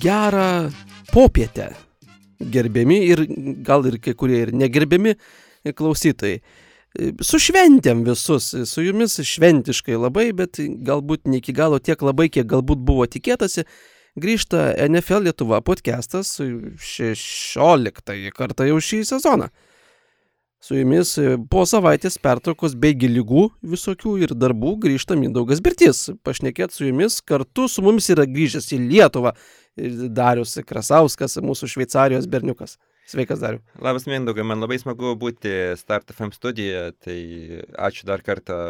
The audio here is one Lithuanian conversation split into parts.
gerą popietę, gerbiami ir gal ir kai kurie ir negerbiami klausytojai. Su šventėm visus, su jumis šventiškai labai, bet galbūt ne iki galo tiek labai, kiek galbūt buvo tikėtasi. Grįžta NFL Lietuva podcastas 16 kartą jau šį sezoną. Su jumis po savaitės pertraukos beigi lygų visokių ir darbų grįžta Mindaugas Birtis. Pašnekėt su jumis kartu su mumis yra grįžęs į Lietuvą Darius Krasauskas, mūsų Šveicarijos berniukas. Sveikas, Dariu. Labas, Mindaugai, man labai smagu būti Start FM studijoje. Tai ačiū dar kartą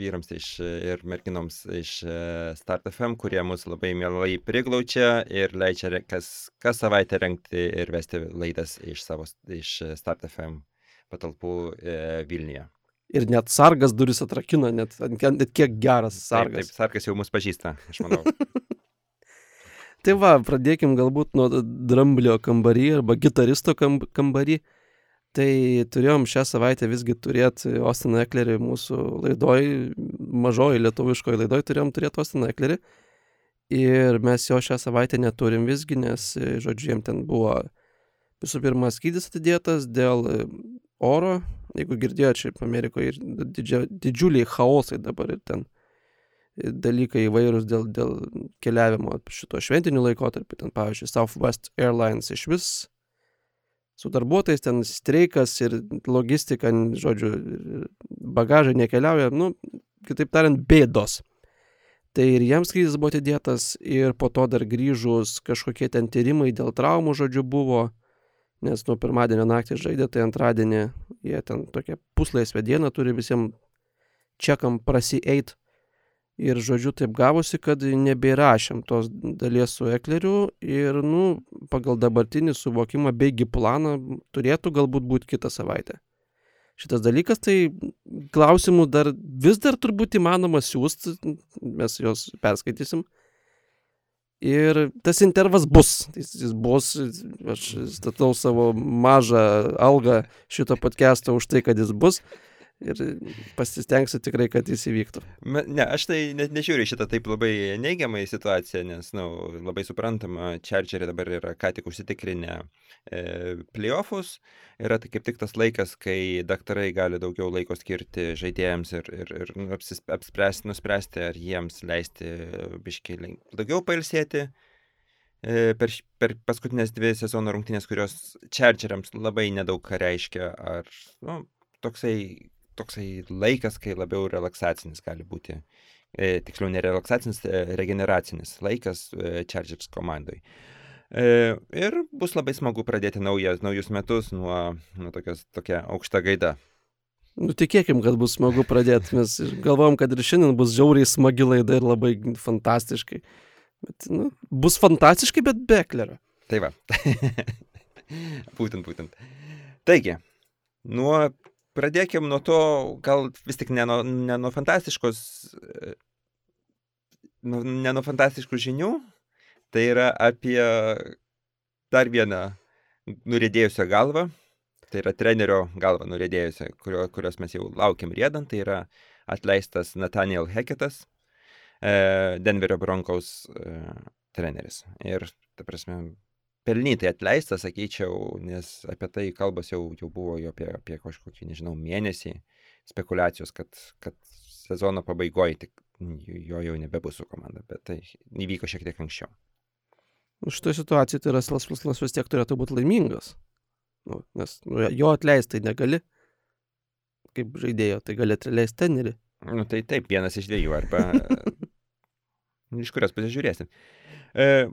vyrams iš, ir merginoms iš e, Start FM, kurie mus labai mielai priglaučia ir leidžia kas, kas savaitę renkti ir vesti laidas iš, savo, iš Start FM patalpų e, Vilniuje. Ir net sargas duris atrakina, net, net kiek geras sargas. Taip, taip sargas jau mus pažįsta, aš manau. Tai va, pradėkim galbūt nuo dramblio kambarį arba gitaristo kambarį. Tai turėjom šią savaitę visgi turėti Ostiną Eklerį mūsų laidoj, mažoji lietuviškoji laidoj turėjom turėti Ostiną Eklerį. Ir mes jo šią savaitę neturim visgi, nes, žodžiu, jiem ten buvo visų pirma skydis atidėtas dėl oro. Jeigu girdėjote, šiaip Amerikoje didžia, didžiuliai chaosai dabar ir ten dalykai įvairūs dėl, dėl keliavimo šito šventiniu laikotarpiu. Ten, pavyzdžiui, Southwest Airlines iš vis su darbuotojais ten streikas ir logistika, žodžiu, bagažai nekeliauja, nu, kitaip tariant, bėdos. Tai ir jiems skrydis buvo atidėtas ir po to dar grįžus kažkokie ten tyrimai dėl traumų, žodžiu, buvo, nes nuo pirmadienio naktį žaidė, tai antradienį jie ten tokią puslaisvę dieną turi visiems čekam prasieit Ir žodžiu, taip gavosi, kad nebėrašėm tos dalies su Ekleriu ir, nu, pagal dabartinį suvokimą beigi planą turėtų galbūt būti kitą savaitę. Šitas dalykas, tai klausimų dar vis dar turbūt įmanoma siūsti, mes juos perskaitysim. Ir tas intervas bus, jis, jis bus, aš statau savo mažą algą šito podcast'o už tai, kad jis bus ir pasistengsiu tikrai, kad jis įvyktų. Ne, aš tai ne, nežiūriu šitą taip labai neigiamai situaciją, nes, na, nu, labai suprantama, Chargeriai dabar yra ką tik užsitikrinę e, playoffus, yra tai kaip tik tas laikas, kai daktarai gali daugiau laiko skirti žaidėjams ir, ir, ir nu, apsispręsti, nuspręsti, ar jiems leisti biškiai daugiau pailsėti e, per, per paskutinės dvi sezono rungtynės, kurios Chargeriams labai nedaug ką reiškia, ar nu, toksai toksai laikas, kai labiau relaksacinis gali būti. E, tiksliau, ne relaksacinis, e, regeneracinis laikas e, Chargers komandai. E, ir bus labai smagu pradėti nauja, naujus metus nuo, nuo tokios, tokia aukšta gaida. Nu, tikėkim, kad bus smagu pradėti. Mes galvom, kad ir šiandien bus žiauriai smagi laida ir labai fantastiškai. Bet, nu, bus fantastiškai, bet be eklero. Tai va. būtent, būtent. Taigi, nuo pradėkim nuo to, gal vis tik ne nuo, ne nuo fantastiškos, nu, ne nuo fantastiškų žinių, tai yra apie dar vieną nurėdėjusią galvą, tai yra trenerio galvą nurėdėjusią, kurio, kurios mes jau laukiam rėdant, tai yra atleistas Nathaniel Heketas, e, Denverio Broncos e, treneris. Ir, ta prasme, pelnytai atleistas, sakyčiau, nes apie tai kalbas jau, jau buvo jau apie, apie kažkokį, nežinau, mėnesį spekulacijos, kad, kad sezono pabaigoje tik jo jau nebebus su komanda, bet tai įvyko šiek tiek anksčiau. Nu, šitoje situacijoje tai Raslas Plaslas vis tiek turėtų būti laimingas. Nu, nes nu, jo atleisti negali, kaip žaidėjo, tai gali atleisti tenerį. Nu, tai taip, vienas iš dviejų, arba iš kurios pasižiūrėsim. E,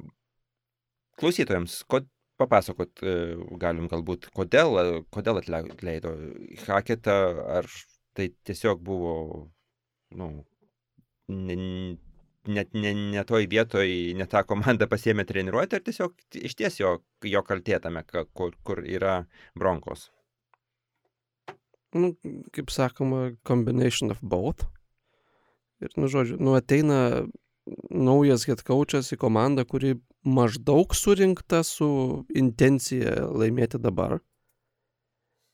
klausytojams, ko, papasakot e, galim galbūt, kodėl, kodėl atleido Haketą, ar tai tiesiog buvo, nu, ne, net ne, ne toj vietoj, ne tą komandą pasėmė treniruoti, ar tiesiog iš ties jo, jo kaltėtame, kur, kur yra bronkos? Nu, kaip sakoma, combination of both. Ir, nu, žodžiu, nu, ateina naujas head coachas į komandą, kuri maždaug surinkta su intencija laimėti dabar.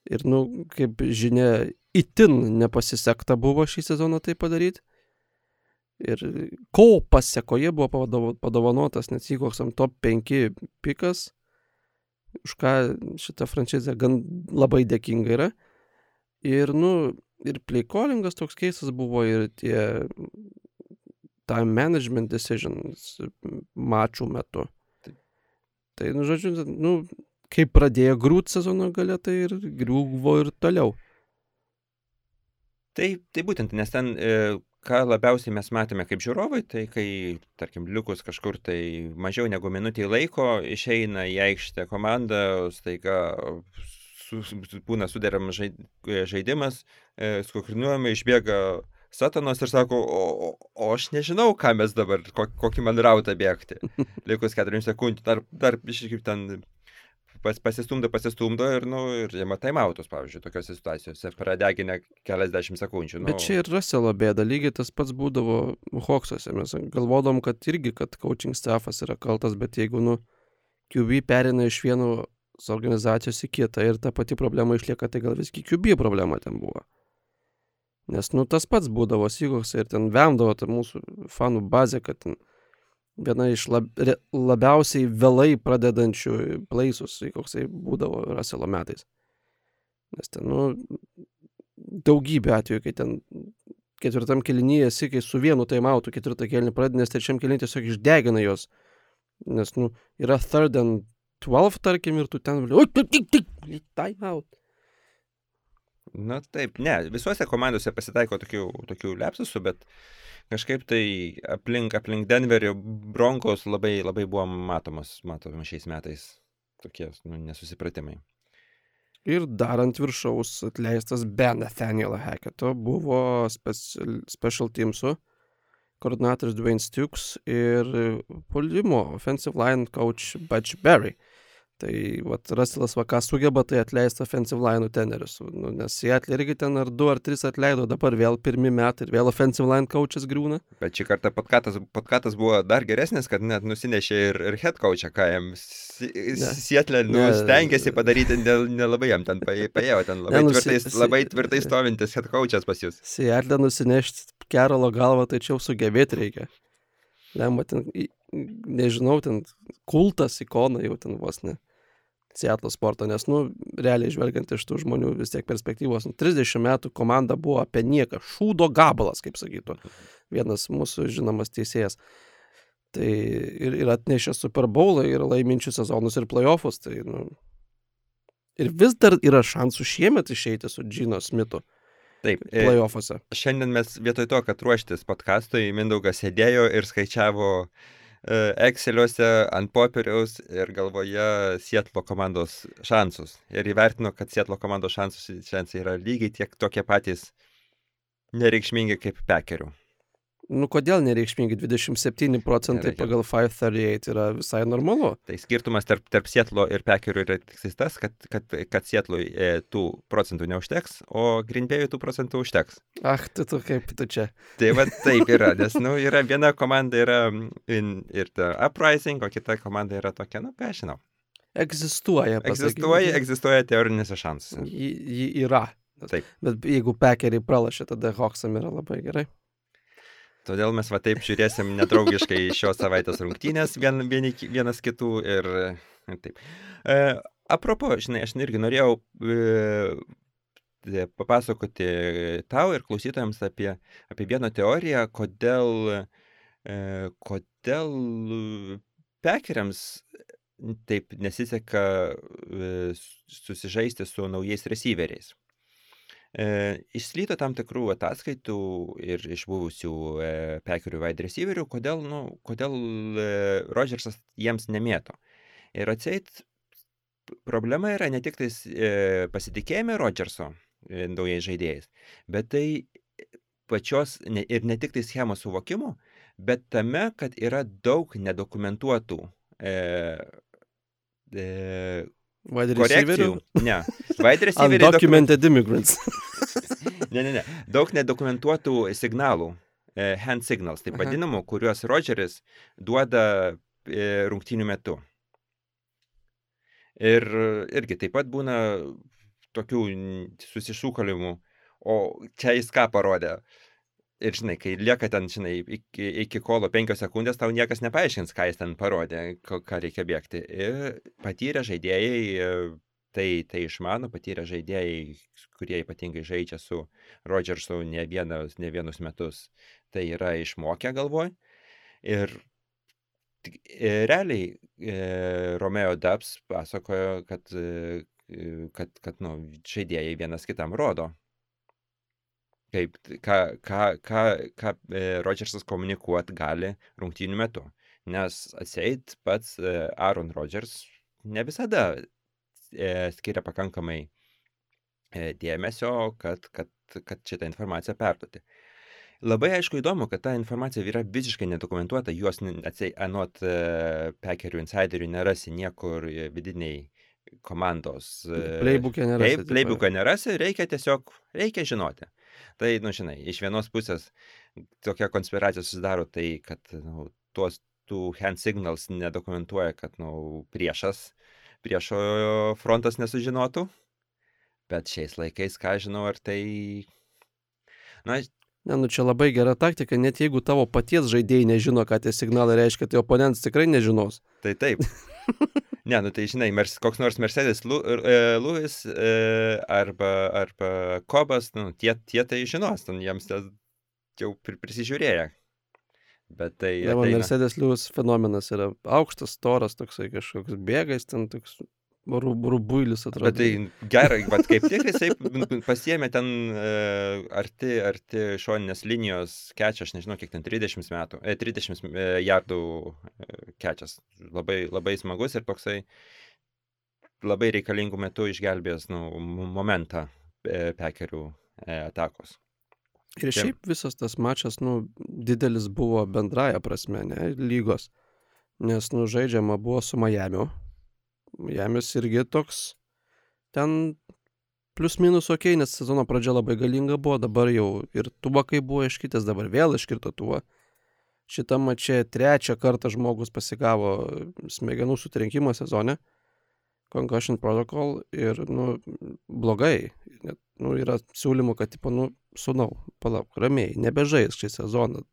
Ir, nu, kaip žinia, itin nepasisekta buvo šį sezoną tai padaryti. Ir ko pasiekoje buvo padovanotas net Seahawksam top 5 pikas, už ką šita franšizė gan labai dėkinga yra. Ir, nu, ir playcallingas toks keistas buvo, ir tie time management decisions mačų metu. Taip. Tai, nu, žodžiu, nu, kai pradėjo grūt sezono gale, tai ir griuvo ir toliau. Tai, tai būtent, nes ten, e, ką labiausiai mes matėme kaip žiūrovai, tai kai, tarkim, likus kažkur tai mažiau negu minutį laiko išeina į aikštę komanda, staiga su, būna e, žaidimas, e, skukrinuojame, išbėga Satanas ir sako, o, o, aš nežinau, ką mes dabar, ko, kokį man rautą bėgti. Likus 4 sekundžių, dar, dar kaip ten pas, pasistumdo, pasistumdo ir, nu, ir jie matai mautus, pavyzdžiui, tokiose situacijose, pradeginę keliasdešimt sekundžių. Nu, Bet čia ir Ruselo bėda, lygiai tas pats būdavo Hawksuose. Mes galvodom, kad irgi, kad coaching staffas yra kaltas, bet jeigu, nu, QB perina iš vienos organizacijos į kitą ir ta pati problema išlieka, tai gal visgi QB problema ten buvo. Nes, nu, tas pats būdavo Seahawks ir ten vemdavo ta mūsų fanų bazė, kad ten viena iš lab, re, labiausiai vėlai pradedančių plaisus, koksai būdavo Ruselo metais. Nes ten, nu, daugybė atvejų, kai ten ketvirtam kelinyje esi, kai su vienu taimautu ketvirtą kelinį pradedi, nes trečiam kelinį tiesiog išdegina jos. Nes, nu, yra third and 12, tarkim, ir tu ten, oi, tik, tik, tik, time out. Na taip, ne, visuose komandose pasitaiko tokių, tokių lepsusų, bet kažkaip tai aplink, aplink Denverio bronkos labai, labai buvo matomos, matomos šiais metais tokie nu, nesusipratimai. Ir dar ant viršaus atleistas be Nathaniel Hacketo buvo special, special teamsų koordinatorius Dwayne Stukes ir puolimo offensive line coach Butch Berry. Tai vat Russellas va ką sugeba, tai atleisti offensive line tenerius. Nu, nes Seattle irgi ten ar du ar tris atleido, dabar vėl pirmi metai ir vėl offensive line coachas griūna. Bet šį kartą podkatas, podkatas buvo dar geresnis, kad net nusinešė ir, ir head coachą, ką jam Seattle nu, Ne. stengiasi padaryti, nel- nelabai jam ten paė- paėjo, ten labai, Ne, nu, tvirtai, labai tvirtai stovintis head coachas pas jūs. Seattle nusinešti Kerolo galvą, tai čia jau sugebėti reikia. Lemba ten, nežinau, ten kultas, ikona jau ten vos ne. Seattle sporto, nes, nu, realiai žvelgiant iš tų žmonių vis tiek perspektyvos, nu, 30 metų komanda buvo apie nieką, šūdo gabalas, kaip sakytų vienas mūsų žinomas teisėjas. Tai ir, ir atnešė Super Bowlą, ir laiminčių sezonus, ir playoffus, tai, nu. Ir vis dar yra šansų šiemet išeiti su Džino Smitu Taip, e, playoffuose. šiandien mes vietoj to, kad ruoštis podkastui, Mindaugas sėdėjo ir skaičiavo e, Exceliuose ant popieriaus ir galvoje Sietlo komandos šansus. Ir įvertino, kad Sietlo komandos šansus šansai yra lygiai tiek tokie patys nereikšmingi kaip pekerių. Nu, kodėl nereikšmingi 27 procentai Nereikia. pagal 538 yra visai normalu. Tai skirtumas tarp, tarp Sietlo ir pekerių yra tik tas, kad, kad, kad Sietlui e, tų procentų neužteks, o Grindbėjui tų procentų užteks. Ach, tu, tu kaip tu čia. Tai va taip yra, nes, nu, yra viena komanda yra in, ir ta uprising, o kita komanda yra tokia, nu, ką aš žinau. Egzistuoja. Egzistuoja, egzistuoja teorinėse šansuose. Ji, yra. Taip. Bet jeigu pekeriai pralašė, tada Hoksam yra labai gerai. Todėl mes va taip žiūrėsim nedraugiškai šios savaitės rungtynės vien, vieni, vienas kitų ir, ir taip. E, apropo, žinai, aš irgi norėjau e, papasakoti tau ir klausytojams apie, apie vieną teoriją, kodėl, e, kodėl pekeriams taip nesiseka e, susižaisti su naujais receiveriais. Išslyto tam tikrų ataskaitų ir iš buvusių e, pekerių wide receiverių, kodėl, nu, kodėl e, Rodžersas jiems nemėto. Ir atseit, problema yra ne tik tais e, pasitikėjime Rodžerso e, naujais žaidėjais, bet tai pačios ne, ir ne tik tai schemos suvokimo, bet tame, kad yra daug nedokumentuotų e, e, Wide receiverių. Ne. Wide receiveriai dokumen- Undocumented immigrants. Ne, ne, ne. Daug nedokumentuotų signalų, e, hand signals, taip vadinamų, kuriuos Rodžeris duoda e, rungtynių metu. Ir irgi taip pat būna tokių susišūkalimų, o čia jis ką parodė. Ir žinai, kai lieka ten, žinai, iki, iki kolo penkios sekundės, tau niekas nepaaiškins, ką jis ten parodė, ką reikia bėgti. Ir patyrę žaidėjai tai, tai išmano, patyrę žaidėjai, kurie ypatingai žaidžia su Rodžersu ne, vienas, ne vienus metus, tai yra išmokę galvoj. Ir e, realiai e, Romeo Dubs pasakojo, kad, e, kad, kad nu, žaidėjai vienas kitam rodo, kaip, ką, ką, ką, ką Rodžersas komunikuot gali rungtynių metu. Nes atseit pats Aaron Rodgers ne visada e, skiria pakankamai e, dėmesio, kad, kad, kad šitą informaciją perduoti. Labai aišku įdomu, kad ta informacija yra visiškai nedokumentuota, juos atsiai, anot e, Pekerių insiderių nerasi niekur vidiniai komandos. Playbook'e nerasi. Playbook'e nerasi, reikia tiesiog, reikia žinoti. Tai, nu, žinai, iš vienos pusės tokia konspiracija susidaro tai, kad nu, tuos tų hand signals nedokumentuoja, kad nu, priešas priešo frontas nesužinotų. Bet šiais laikais, ką žinau, ar tai... Na, Ne, nu čia labai gera taktika, net jeigu tavo paties žaidėjai nežino, ką tie signalai reiškia, tai oponentas tikrai nežinos. Tai taip. ne, nu tai žinai, mers, koks nors Mercedes Lewis e, arba, arba Kobas, nu, tie, tie tai žinos, ten jiems jau prisižiūrėję, Bet tai... Ne, man Mercedes Lewis fenomenas yra aukštas, storas, toksai kažkoks bėgais, ten toks rubuilis atrodo. Bet tai gerai, bet kaip tik jisai pasiemė ten e, arti, arti šoninės linijos kečią, aš nežinau, kiek ten 30 metų, e, 30 e, jardų e, kečias. Labai, labai smagus ir toksai labai reikalingų metų išgelbėjęs nu, momentą pekerių atakos. Ir šiaip visas tas mačas, nu, didelis buvo bendraja prasme, ne, lygos. Nes, nu, žaidžiama buvo su Miamiu. Miamis irgi toks ten plius minus ok, nes sezono pradžia labai galinga buvo, dabar jau ir tubakai buvo iškitęs, dabar vėl iškirto tuo. Šitą mačią trečią kartą žmogus pasigavo smegenų sutrenkimo sezone. Concussion Protocol ir, nu, blogai. Net, nu, yra siūlymų, kad, tipo, nu, sunau, palauk, ramiai, nebežais šį sezoną.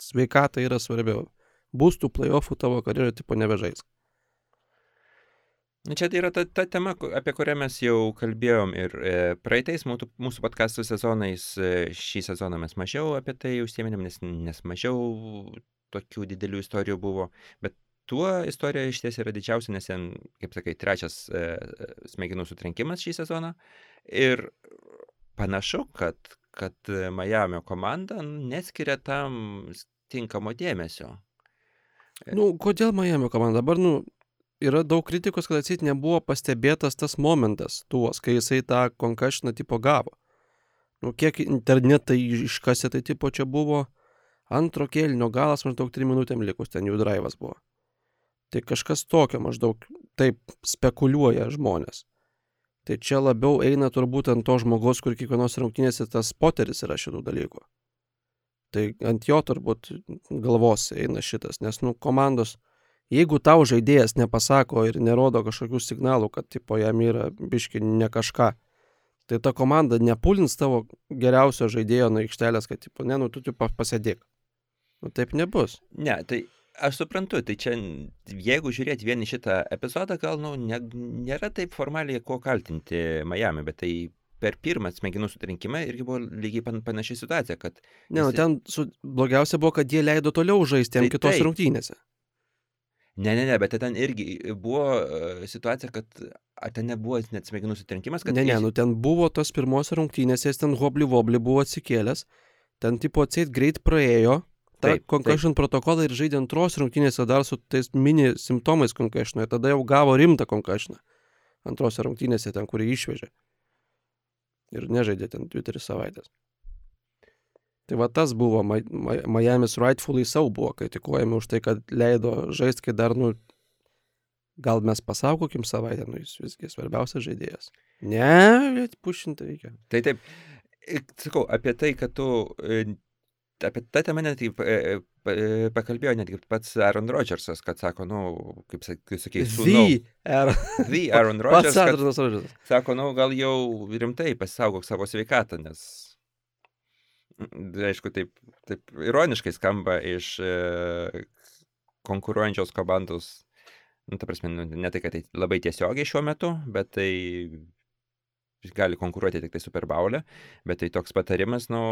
Sveikata yra svarbiau. Bus tų playoffų tavo karjeroje, tipo, nebežais. Nu, čia tai yra ta, ta tema, apie kurią mes jau kalbėjom ir e, praeitais mūsų, mūsų podcastų sezonais, e, šį sezoną mes mažiau apie tai užsieminėm, nes, nes mažiau tokių didelių istorijų buvo, bet tuo istorija iš ties yra didžiausia, nes ten, kaip sakai, trečias e, smegenų sutrenkimas šį sezoną ir panašu, kad, kad Miami komanda neskiria tam tinkamo dėmesio. Nu, kodėl Miami komanda? Dabar, nu, yra daug kritikos, kad atsit nebuvo pastebėtas tas momentas tuos, kai jisai tą konkašiną tipo gavo. Nu, kiek internetai iškasė, tai tipo čia buvo antro kėlinio galas maždaug 3 minutėm likus, ten jų drivas buvo. Tai kažkas tokio maždaug taip spekuliuoja žmonės. Tai čia labiau eina turbūt ant to žmogaus, kur kiekvienos rungtynėse tas poteris yra šitų dalykų. Tai ant jo turbūt galvos eina šitas, nes, nu, komandos, jeigu tau žaidėjas nepasako ir nerodo kažkokių signalų, kad, tipo, jam yra biški ne kažką, tai ta komanda nepulins tavo geriausio žaidėjo nuo aikštelės, kad, tipo, ne, nu, tu, tu pasėdėk. Nu, taip nebus. Ne, tai aš suprantu, tai čia, jeigu žiūrėti vieni šitą epizodą, gal, nu, ne, nėra taip formaliai ko kaltinti Miami, bet tai per pirmą smegenų sutrinkimą irgi buvo lygiai pan, panaši situacija, kad... Ne, nu, ten su, blogiausia buvo, kad jie leido toliau žaisti tai, kitos tai. rungtynėse. Ne, ne, ne, bet ten irgi buvo uh, situacija, kad ar ten nebuvo net smegenų sutrinkimas, kad... Ne, ne, nu ten buvo tos pirmos rungtynėse, jis ten hobli vobli buvo atsikėlęs, ten tipo atseit greit praėjo, tą concussion protokolą ir žaidė antros rungtynėse dar su tais mini simptomais concussion, ir tada jau gavo rimtą concussion. Antrose rungtynėse ten, kurį išvežė. Ir nežaidė ten 2-3 savaitės. Tai va tas buvo, Miami's rightfully savo buvo kritikuojami už tai, kad leido žaisti, kai dar, nu, gal mes pasaugokim savaitę, nu, jis visgi svarbiausias žaidėjas. Ne, pušinti reikia. Tai taip, sakau, apie tai, kad tu apie tą temą netgi e, e, pakalbėjo netgi pats Aaron Rodgersas, kad sako, nu, kaip su... The Aaron, The Aaron Rodgers. Pats Aaron Rodgers. Sako, nu, gal jau rimtai pasisaugok savo sveikatą, nes aišku, taip, taip ironiškai skamba iš e, konkuruojančios komandos, nu, ta prasme, nu, ne tai, kad tai labai tiesiogiai šiuo metu, bet tai gali konkuruoti tik tai Super Baulė, bet tai toks patarimas, nu,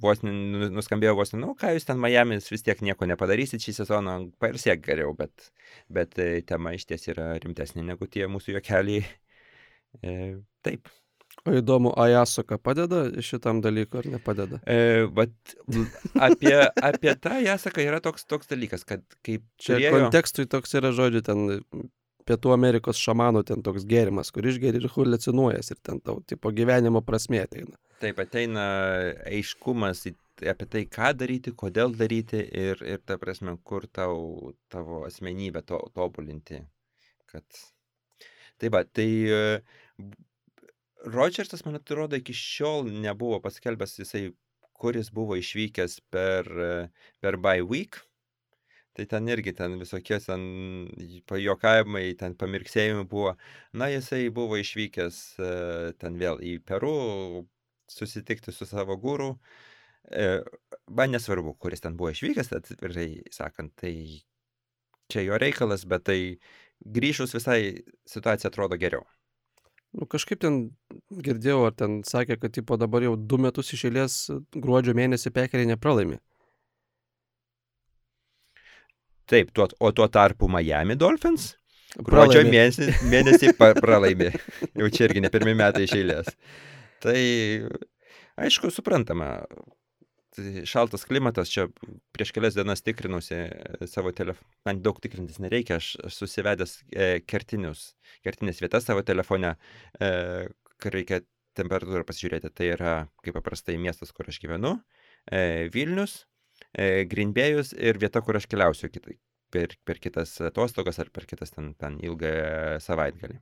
vos nu, nuskambėjo vos, nu, ką jūs ten Miami's vis tiek nieko nepadarysit šį sezoną, pailsėk geriau, bet, bet e, tema iš ties yra rimtesnė negu tie mūsų juokeliai. E, taip. O įdomu, Ajasoka padeda šitam dalykui ar nepadeda? E, vat, apie, apie tą Ajasoką yra toks, toks dalykas, kad kaip... Čia turėjo... kontekstui toks yra žodžiu, ten Pietų Amerikos šamanų ten toks gėrimas, kur išgeri ir haliucinuojas ir ten tau, tipo, gyvenimo prasmė ateina. Taip, ateina aiškumas apie tai, ką daryti, kodėl daryti ir, ir ta prasme, kur tau tavo asmenybę to, tobulinti. Kad... Taip, tai Rodžersas, man atrodo, iki šiol nebuvo paskelbęs jisai, kuris buvo išvykęs per, per by week. Tai ten irgi ten visokie ten pajokavimai, ten pamirksėjimai buvo. Na, jisai buvo išvykęs e, ten vėl į Peru susitikti su savo gūrų. E, man nesvarbu, kuris ten buvo išvykęs, atvirai sakant, tai čia jo reikalas, bet tai grįžus visai situacija atrodo geriau. Nu, kažkaip ten girdėjau, ar ten sakė, kad tipo dabar jau du metus iš eilės gruodžio mėnesį pekeriai nepralaimi. Taip, tuo, o tuo tarpu Miami Dolphins gruodžio mėnesį, mėnesį pralaimi. Jau čia irgi ne pirmie metai iš eilės. Tai aišku, suprantama, šaltas klimatas, čia prieš kelias dienas tikrinusi e, savo telefoną, man daug tikrintis nereikia, aš, aš susivedęs e, kertinius, kertinės vietas savo telefone, e, kai reikia temperatūrą pasižiūrėti, tai yra kaip paprastai miestas, kur aš gyvenu, e, Vilnius, e, Greenbėjus ir vieta, kur aš keliausiu kitai, per, per kitas atostogas ar per kitas ten, ten ilgą savaitgalį.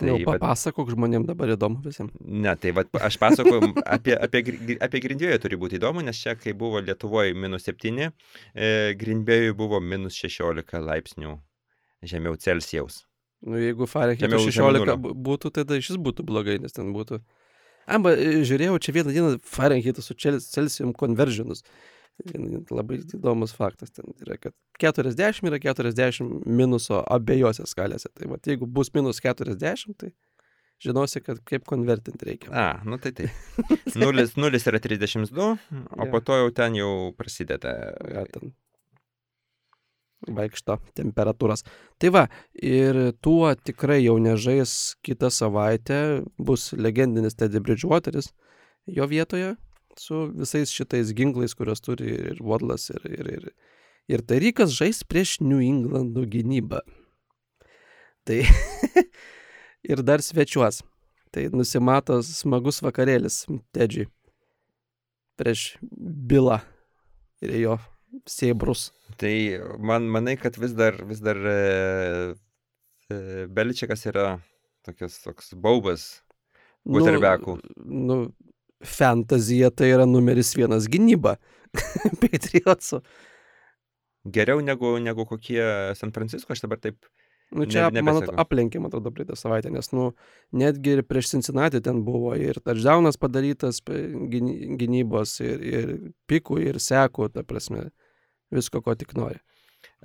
Tai Jau papasakok vat, žmonėm dabar įdomu visiems. Ne, tai vat, aš pasakoju, apie, apie, apie Grindvėjų turi būti įdomu, nes čia, kai buvo Lietuvoje minus 7, e, Grindvėjų buvo minus 16 laipsnių žemiau Celsijaus. Nu, jeigu Fahrenheit 16 būtų, tai tada šis būtų blogai, nes ten būtų. Amba, e, žiūrėjau, čia vieną dieną Fahrenheit su Celsium konveržinus. Labai įdomus faktas ten yra, kad 40 yra 40 minuso abiejose skalėse. Tai va, jeigu bus minus 40, tai žinosi, kad kaip konvertinti reikia. A, nu tai tai. Nulis, nulis yra 32, o ja. po to jau ten jau prasideda. Ja, ten vaikšto temperatūros. Tai va, ir tuo tikrai jau nežais kitą savaitę bus legendinis Teddy Bridgewateris jo vietoje, su visais šitais ginklais, kuriuos turi ir Vodlas, ir, ir, ir, ir Tarikas žais prieš New Englandų gynybą. Tai ir dar svečiuos. Tai nusimato smagus vakarėlis Tedžiui prieš Bilą ir jo sėbrus. Tai man manai, kad vis dar, vis dar e, e, Beličiakas yra tokias, toks baubas Guterbekų. Nu, nu, fantazija tai yra numeris vienas gynyba Patriotsų. Geriau negu, negu kokie San Francisco, aš dabar taip. Nu, čia, ne, man aplenkė, man atrodo, praeitą savaitę, nes, nu, netgi ir prieš Cincinnati ten buvo ir touchdownas padarytas gynybos, ir, ir pikų, ir sekų, ta prasme, visko, ko tik nori.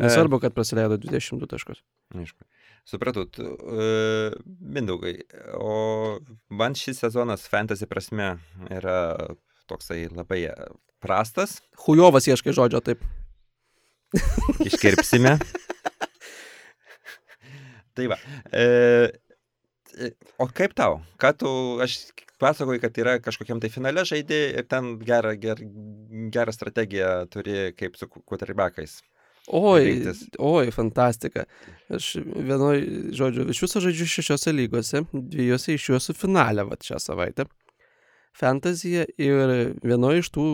Nesvarbu, kad praleido 22 taškus. Aišku. Supratau, tu, uh, Mindaugai, o man šis sezonas fantasy prasme yra toksai labai prastas. Hujovas ieškai žodžio, taip. Iškirpsime. tai va. E, o kaip tau? Ką tu, aš pasakoju, kad yra kažkokiam tai finale žaidži ir ten gerą, ger, gerą strategiją turi kaip su quarterbackais. Oi, oi, fantastika. Aš vienoj, žodžiu, iš viso žaidžiu šešiose lygose, dviejose iš jų esu finale vat šią savaitę. Fantazija ir vienoje iš tų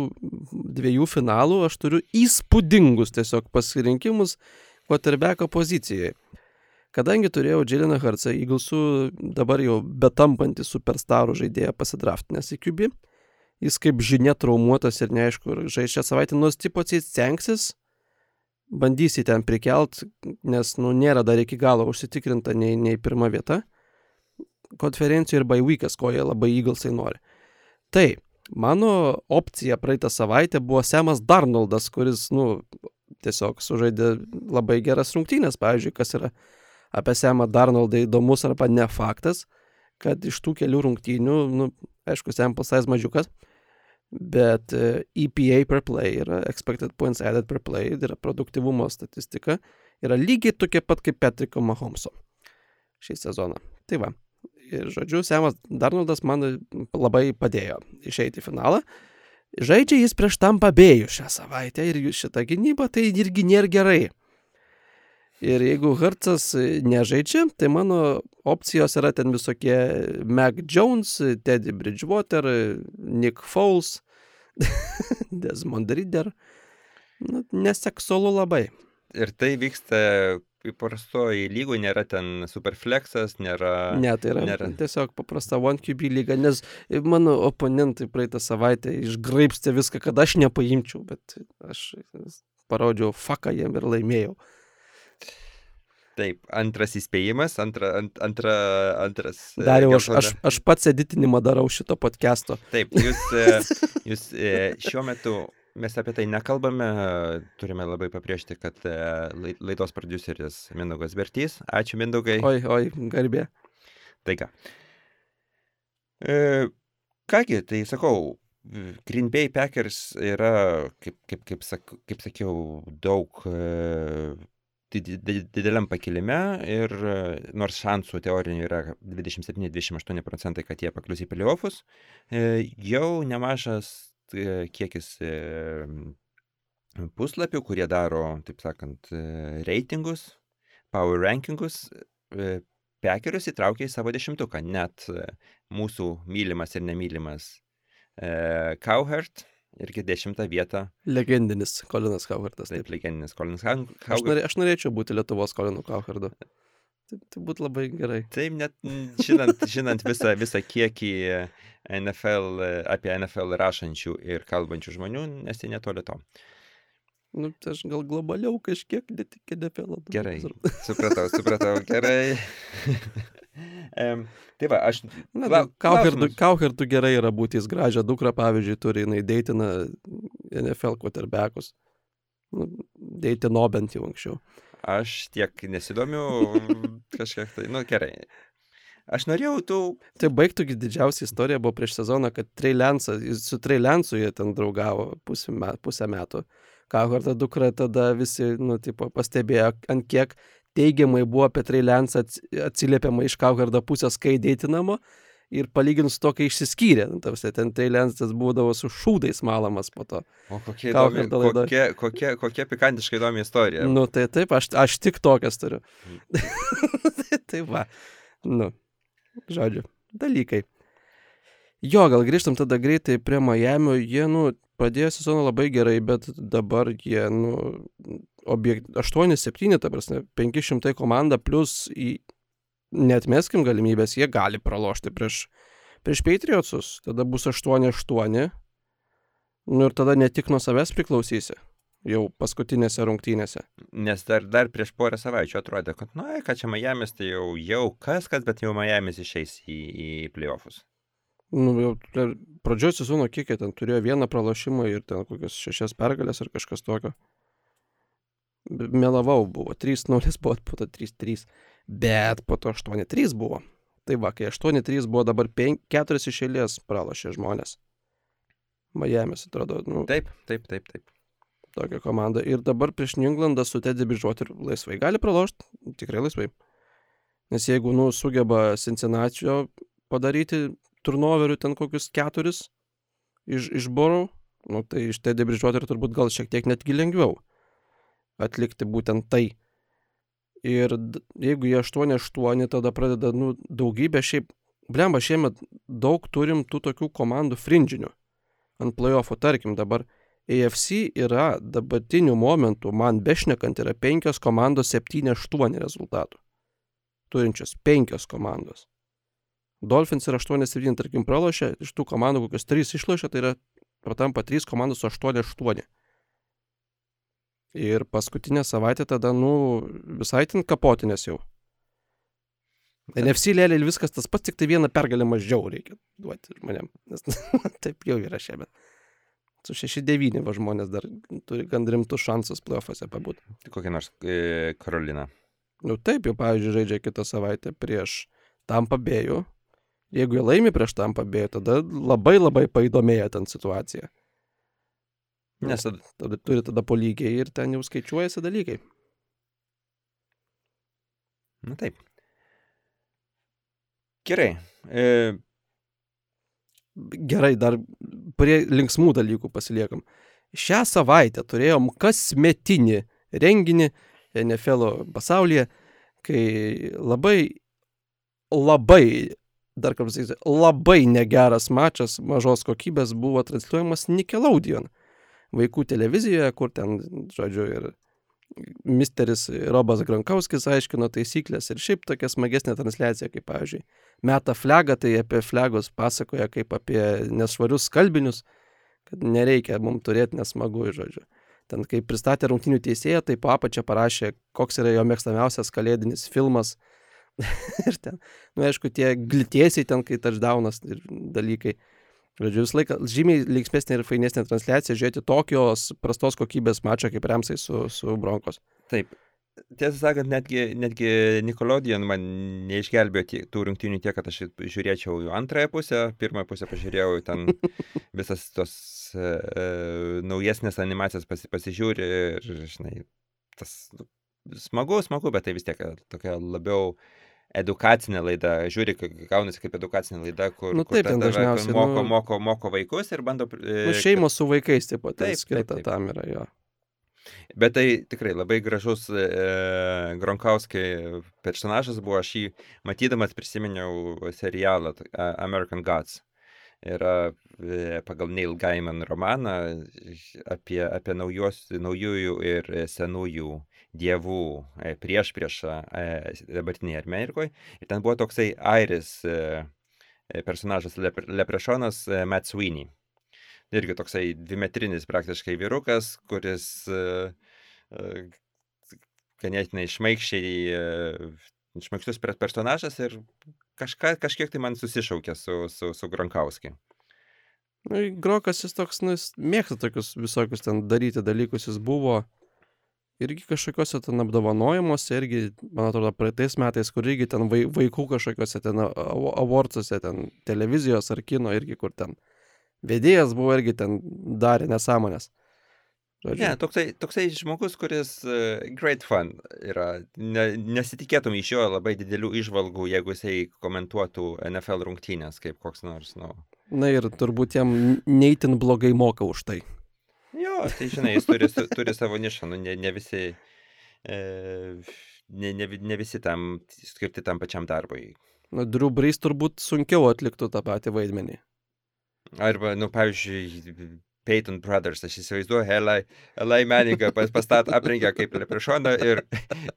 dviejų finalų aš turiu įspūdingus tiesiog pasirinkimus quarterbacko pozicijoje. Kadangi turėjau Džiliną Hartsą, Eaglesų dabar jau betampantį superstarų žaidėją pasidraftinęs į QB, jis kaip žinia traumuotas ir neaišku, žais šią savaitę, nors tipo stengsis, bandysi ten prikelt, nes, nu, nėra dar iki galo užsitikrinta nei, nei pirma vieta konferencijų ir baivykas, ko jie labai įgalsai nori. Tai, Mano opcija praeitą savaitę buvo Semas Darnoldas, kuris, nu, tiesiog sužaidė labai geras rungtynės, pavyzdžiui, kas yra apie Semą Darnoldą įdomus arba ne faktas, kad iš tų kelių rungtynių, nu, aišku, sample size mažiukas, bet EPA per play yra expected points added per play, yra produktivumo statistika, yra lygiai tokia pat kaip Petriko Mahomso šį sezoną. Tai va. Ir žodžiu, Semas Darnoldas man labai padėjo išeiti į finalą. Žaidžia jis prieš tam pabėjų šią savaitę ir šitą gynybą tai irgi nėra gerai. Ir jeigu Hercas nežaidžia, tai mano opcijos yra ten visokie Mac Jones, Teddy Bridgewater, Nick Foles, Desmond Rider. Nu, neseksualu labai. Ir tai vyksta įprastoji lygų, nėra ten superflexas, nėra... Ne, tai yra nėra. tiesiog paprasta One QB lyga, nes mano oponentai praeitą savaitę išgraipstė viską, kad aš nepaimčiau, bet aš parodžiau faką jiem ir laimėjau. Taip, antras įspėjimas, antra, ant, antra, antras. e, Dariau, aš, geltona- aš, aš pats editinimą darau šito podcast'o. Taip, jūs, e, jūs e, šiuo metu mes apie tai nekalbame, turime labai papriešti, kad lai- laidos produceris Mindaugas Bertys. Ačiū Mindaugai. Oi, oi, garbė. Tai ką. E, kągi, tai sakau, Green Bay Packers yra, kaip, kaip, kaip, sak, kaip sakiau, daug e, dideliam pakilime ir nors šansų teorinių yra 27-28 procentai, kad jie paklius į playoffus, e, jau nemažas e, kiekis e, puslapių, kurie daro, taip sakant, reitingus, power rankingus, Pekerius įtraukė į savo dešimtuką, net mūsų mylimas ir nemylimas Cowherd irgi dešimtą vietą, Legendinis Kolinas Kauhartas. taip, Taip. legendinis Colinas Aš, Cowherd. norė, aš norėčiau būti Lietuvos Kolinu Kauhardu. Tai, tai būtų labai gerai. Taip, net žinant, žinant visą, visą kiekį NFL, apie NFL rašančių ir kalbančių žmonių, esi netoli to. Nu, tai aš gal globaliau kažkiek, bet tik NFL. Gerai, supratau, supratau, gerai. Em, tai va, aš... Na, Klau- Kauherdų, klausimas. Kauherdų gerai yra būti, jis gražią dukrą, pavyzdžiui, turi, jinai deitina NFL quarterbackus. Nu, deitino bent jau anksčiau. Aš tiek nesidomiu kažkiek tai, nu gerai. Aš norėjau tų, Tai baigtųgi didžiausia istorija buvo prieš sezoną, kad Treilensas, su Treilensu jie ten draugavo pusę, me, pusę metų. Kauhardo dukra tada visi, nu, tipo, pastebėjo, ant kiek teigiamai buvo apie Treilensą ats- atsiliepiama iš Kauhardo pusės, kai deitinamo. Ir palyginus to, kai išsiskyrė, nu, tavsi, ten Treilensas būdavo su šūdais malamas po to. o kokia, įdomi, kokia, kokia, kokia pikantiškai įdomi istorija. Nu, tai taip, aš, aš tik tokias turiu. tai, tai va. Nu, žodžiu, dalykai. Jo, gal grįžtam tada greitai prie Miamio. Jie, nu, pradėjo sezoną labai gerai, bet dabar jie, nu, objekt 8-7, ta prasme, 500 komanda plus į, netmeskim galimybės, jie gali pralošti prieš, prieš Patriotsus. Tada bus 8-8. Nu ir tada ne tik nuo savęs priklausysi. Jau paskutinėse rungtynėse. Nes dar, dar prieš porą savaičių atrodė, kad, na, ką čia Miamis, tai jau, jau kas, kas, bet jau Miamis išeis į, į playoffus. Nu, jau dar pradžioj sezono kiek jie ten turėjo vieną pralašimą ir ten kokias šešias pergalės ar kažkas tokio. Melavau buvo, 3-0 buvo, po to 3-3, bet po to 8-3 buvo. Tai va, kai 8-3 buvo dabar 5, 4 iš eilės pralašė žmonės. Miami's atrodo, nu, Taip, taip, taip, taip. tokia komanda. Ir dabar prieš Ninglandą su Teddy Bridgewater laisvai gali pralošti, tikrai laisvai. Nes jeigu, nu, sugeba Cincinnati'o padaryti turnoverių ten kokius keturis iš, iš Borų, nu, tai iš Teddy Bridgewater turbūt gal šiek tiek netgi lengviau atlikti būtent tai. Ir jeigu jie 8-8, tada pradeda, nu, daugybė šiaip, blemba, šiemet daug turim tų tokių komandų fringinių ant playoffų, tarkim, dabar AFC yra dabartiniu momentu, man bešnekant, yra penkios komandos 7-8 rezultatų. Turinčios penkios komandos. Dolphins yra 8-7, tarkim, pralošė, iš tų komandų kokios 3 išlošė, tai yra patampa 3 komandos su 8-8. Ir paskutinę savaitę tada, nu, visai ten kapotinės jau. NFC lėlė viskas tas pats, tik tai vieną pergalę mažiau reikia duoti žmonėm. Nes taip jau yra šiemet. Su 6-9 va žmonės dar turi gan rimtus šansus playoffuose pabūti. Tai kokia nors e, Karolina. Nu taip, jau pavyzdžiui, žaidžia kitą savaitę prieš Tampa Bėjų. Jeigu jie laimi prieš Tampa Bėjų, tada labai labai paįdomėja ten situacija. Nes tada, tada turi tada po lygiai ir ten jau skaičiuojasi dalykai. Na taip. Gerai. E... Gerai, dar prie linksmų dalykų pasiliekam. Šią savaitę turėjom kasmetinį renginį NFL pasaulyje, kai labai, labai, dar kartą sakysiu, labai negeras mačas mažos kokybės buvo transliuojamas Nickelodeon vaikų televizijoje, kur ten, žodžiu, ir misteris Robas Grankauskis aiškino taisyklės ir šiaip tokia smagesnė transliacija, kaip, pavyzdžiui, meta flagą, tai apie flagus pasakoja kaip apie nesvarius kalbinius, kad nereikia mums turėti nesmagu, žodžiu. Ten, kai pristatė rungtinių teisėją, tai po apačią parašė, koks yra jo mėgstamiausias kalėdinis filmas. ir ten, nu aišku, tie glitiesiai ten, kai touchdownas ir dalykai. Žodžiu, visą laiką žymiai linksmesnė ir fainesnė transliacija žiūrėti tokios prastos kokybės mačą kaip Remsai su, su Bronkos. Taip. Tiesą sakant, netgi, netgi Nikolodijan man neišgelbėjo tų rungtynių tiek, kad aš žiūrėčiau jų antrąją pusę, pirmąją pusę pažiūrėjau ten visas tos e, e, naujesnės animacijas pasi, pasižiūri ir, žinai, tas nu, smagu, smagu, bet tai vis tiek tokia labiau edukacinė laida, žiūri, gaunasi kaip edukacinė laida, kur, nu, taip, kur dažniausiai moko, nu, moko, moko vaikus ir bando... E, nu, šeimos su vaikais taip pat taip, skirta taip, taip. tam yra jo. Bet tai tikrai labai gražus e, Gronkauskai personažas buvo, aš jį matydamas prisiminiau serialą American Gods. Yra e, pagal Neil Gaiman romaną apie, apie naujos, naujųjų ir senųjų dievų e, prieš priešą e, dabartinėje Amerikoje. Ir ten buvo toksai airis e, personažas Leprešonas Matt Sweeney. Irgi toksai dvimetrinis praktiškai vyrukas, kuris ganėtinai šmaikščiai, šmaikštus personažas ir kažka, kažkiek tai man susišaukė su, su, su Gronkauskiu. Nu, Grokas jis toks, nu, jis mėgsta tokius visokius ten daryti dalykus, jis buvo irgi kažkokiuose ten apdovanojimuose, irgi, man atrodo, praeitais metais, kur irgi ten vaikų kažkokiuose ten avortuose, ten televizijos ar kino, irgi kur ten vedėjas buvo irgi ten darė nesąmonės. Žodžiu. Ne, toksai, toksai žmogus, kuris uh, great fun yra. Ne, nesitikėtum iš jo labai didelių išvalgų, jeigu jisai komentuotų NFL rungtynės kaip koks nors, nu. Na ir turbūt jam neįtin blogai moka už tai. Jo, tai žinai, jis turi, turi savo nišą, nu, ne, ne visi, e, ne, ne, ne visi tam skirti tam pačiam darbui. Drew Brees turbūt sunkiau atliktų tą patį vaidmenį. Arba, nu, pavyzdžiui, Peyton Brothers, aš įsivaizduoju, Eli, Eli Manningą pas, pastat aprengia kaip leprešoną ir,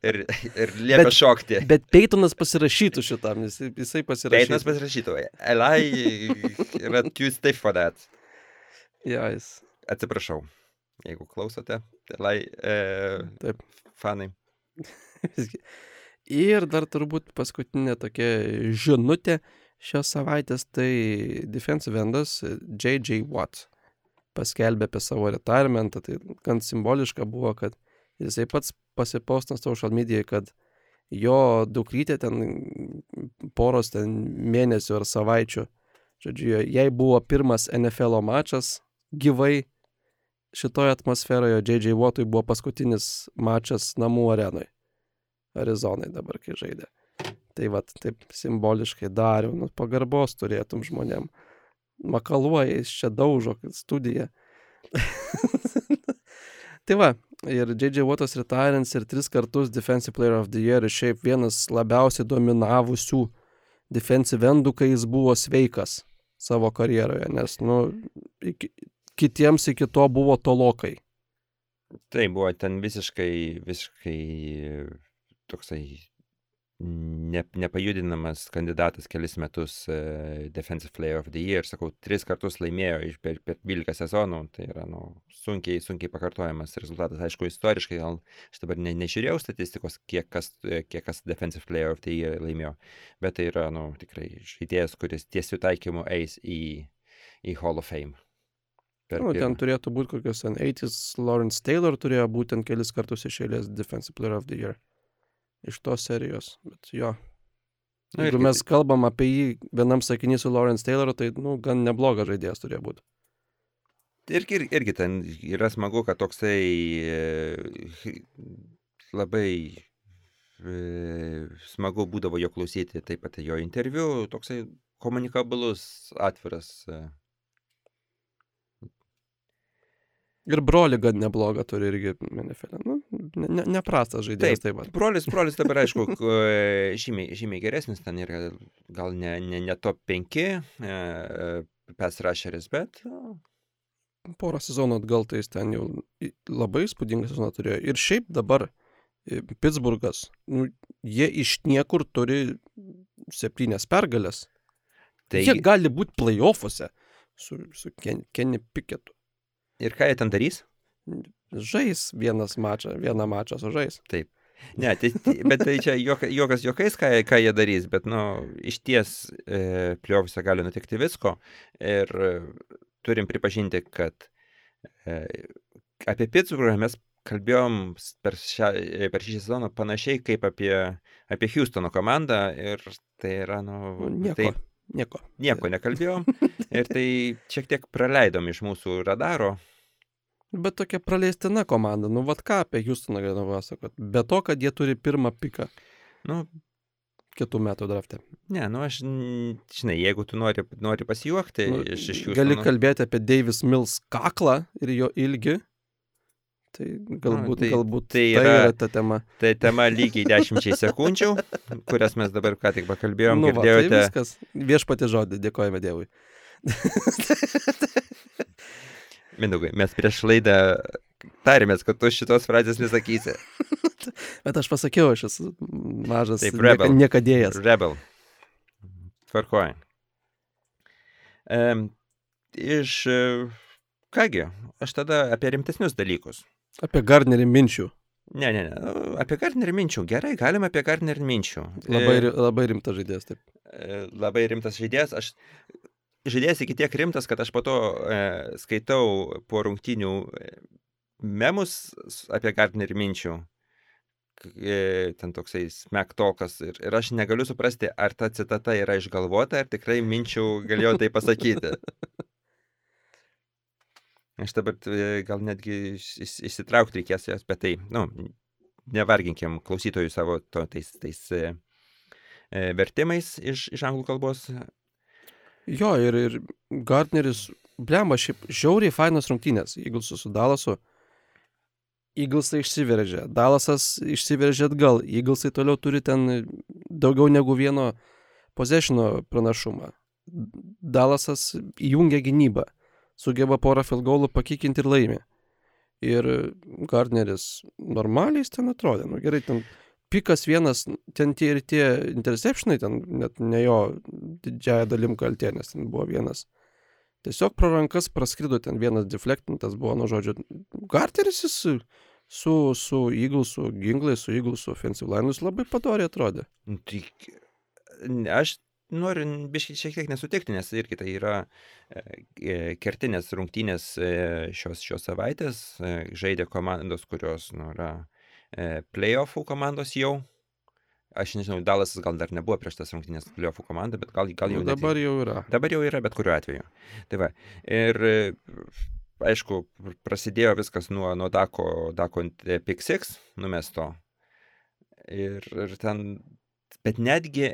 ir, ir liepia bet, šokti. Bet Peytonas pasirašytų šitam, jis, jisai pasirašytų. Peytonas pasirašytų. Eli yra too stiff for that. Ja, jis. Atsiprašau, jeigu klausote, lai e, Taip. fanai. Ir dar turbūt paskutinė tokia žinutė šios savaitės, tai defensive endas J.J. Watt paskelbė apie savo retirementą, tai gan simboliška buvo, kad jisai pats pasipostino social medijai, kad jo dukrytė ten poros ten mėnesių ar savaičių, žodžiu, jai buvo pirmas NFL mačas gyvai šitoje atmosferoje J.J. Wattui buvo paskutinis mačas namų arenui. Arizonai dabar, kai žaidė. Tai vad, taip simboliškai dariau, nu, pagarbos turėtum žmonėm. Makaluoja, jis čia daužo studiją. tai va, ir J.J. Wattas retirants ir tris kartus Defensive Player of the Year ir šiaip vienas labiausiai dominavusių defensive endų, kai jis buvo sveikas savo karjeroje, nes, nu, iki, kitiems iki to buvo tolokai. Tai buvo ten visiškai, visiškai toksai ne, nepajudinamas kandidatas kelis metus uh, Defensive Player of the Year, sakau, tris kartus laimėjo iš per, per 12 sezonų, tai yra nu, sunkiai, sunkiai pakartojamas rezultatas. Aišku, istoriškai, gal aš dabar ne, nežiūrėjau statistikos, kiek kas, kiek kas Defensive Player of the Year laimėjo, bet tai yra nu, tikrai žaidėjas, kuris tiesių taikymų eis į, į Hall of Fame. Nu, ten turėtų būti kokios 80s, Lawrence Taylor turėjo būtent kelis kartus iš eilės Defensive Player of the Year iš tos serijos, bet jo. Na, Jeigu mes kalbam apie jį vienam sakinį su Lawrence Tayloru, tai, nu, gan neblogas žaidėjas turėjo būti. Irgi, ir, irgi ten yra smagu, kad toksai e, labai e, smagu būdavo jo klausyti taip pat jo interviu, toksai komunikabilus, atviras e, Ir broli gan neblogą turi irgi NFL. Nu, ne, ne, neprastas žaidėjas taip, taip brolis, brolis dabar, aišku, žymiai, žymiai geresnis, ten yra gal ne, ne, ne top 5 e, pes rusheris, bet... Porą sezonų atgal tai jis ten jau labai įspūdingą sezoną turėjo. Ir šiaip dabar Pittsburghas, nu, jie iš niekur turi septynės pergalės. Tai... Jie gali būti playoffuose su, su Ken, Kenny Picketu. Ir ką jie ten darys? Žais vienas mačą, vieną mačą sužais. Taip. Ne, tai, tai, bet tai čia juokas juokais, ką, ką jie darys, bet, nu, iš ties e, pliovose gali nutikti visko ir e, turim pripažinti, kad e, apie Pittsburghą mes kalbėjom per, šią, per šį sezoną panašiai kaip apie, apie Houstono komandą ir tai yra, nu, nieko. Tai, Nieko. Nieko nekalbėjom ir tai šiek tiek praleidom iš mūsų radaro. Bet tokia praleistina komanda. Nu, vad ką apie Houstoną galėjau pasakot. Be to, kad jie turi pirmą piką. Nu, kitų metų draftė. Ne, nu aš, žinai, jeigu tu nori, nori pasijuokti nu, iš, iš Houstono. Gali kalbėti apie Davis Mills kaklą ir jo ilgį. Tai galbūt, Na, tai, galbūt tai yra, tai yra ta tema. Tai tema lygiai dešimčiai sekundžių, kurias mes dabar ką tik pakalbėjom. Nu, girdėjote. Va, tai viskas. Viešpati žodį, dėkojame Dievui. Mindaugai, mes prieš laidą tarėmės, kad tu šitos frazės nesakysi. Bet aš pasakiau, aš esu mažas Taip, rebel. niekadėjas. Rebel. Tvarkoju. Um, iš, kągi, aš tada apie rimtesnius dalykus. Apie Gardnerį minčių. Ne, ne, ne. Apie Gardnerį minčių. Gerai, galime apie Gardnerį minčių. Labai, e, labai rimtas žaidėjas, taip. E, labai rimtas žaidėjas. Aš žaidėjas iki tiek rimtas, kad aš po to e, skaitau po rungtinių e, memus apie Gardnerį minčių. Ten toksai smektokas ir, ir aš negaliu suprasti, ar ta citata yra išgalvota, ar tikrai minčių galėjo tai pasakyti. Aš dabar e, gal netgi išsitraukti reikės jas, bet tai, nu, nevarginkim klausytojų savo to, tais, tais e, e, vertimais iš, iš anglų kalbos. Jo, ir, ir Gardneris, blemba, šiaip žiauriai fainas rungtynės, Eaglesų su Dallasu. Eaglesai išsiveržė, Dallasas išsiveržė atgal, Eaglesai toliau turi ten daugiau negu vieno possessiono pranašumą. Dallasas įjungia gynybą sugeba porą field goalų pakikinti ir laimi. Ir Gardneris normaliai ten atrodė, nu gerai, ten pikas vienas, ten tie ir tie interceptionai, ten net ne jo didžiaja dalim kaltė, nes ten buvo vienas. Tiesiog pro rankas praskrido ten vienas deflektintas buvo, nu žodžiu, Gardneris jis su, su, su Eaglesu ginklais, su Eaglesu offensive line'us labai padoriai atrodė. Nu, tai aš noriu biškai šiek tiek nesutikti, nes irgi tai yra e, e, kertinės rungtynės e, šios, šios savaitės. Žaidė komandos, kurios nu, yra playoffų komandos jau. Aš nežinau, Dalasas gal dar nebuvo prieš tas rungtynės playoffų komandą, bet gal, gal jau nu, dabar net, jau yra. Dabar jau yra, bet kuriuo atveju. Tai va. Ir aišku, prasidėjo viskas nuo, nuo Dako, Dako Pick 6 numesto. Ir, ir ten, bet netgi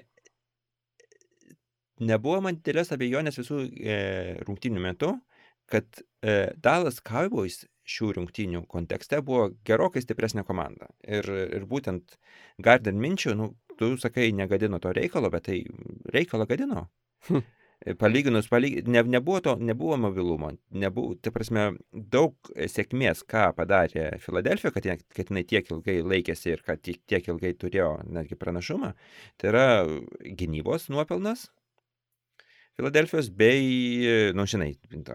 nebuvo man didelės abejonės visų e, rungtynių metu, kad e, Dallas Cowboys šių rungtynių kontekste buvo gerokai stipresnė komanda. Ir, ir būtent Garden Minčių, nu, tu sakai, negadino to reikalo, bet tai reikalą gadino. Hm. palyginus, palyg... ne, nebuvo to, nebuvo mobilumo, nebuvo, tai prasme, daug sėkmės, ką padarė Filadelfija, kad, kad jinai tiek ilgai laikėsi ir kad tiek ilgai turėjo netgi pranašumą, tai yra gynybos nuopelnas, Filadelfijos bei, nu žinai,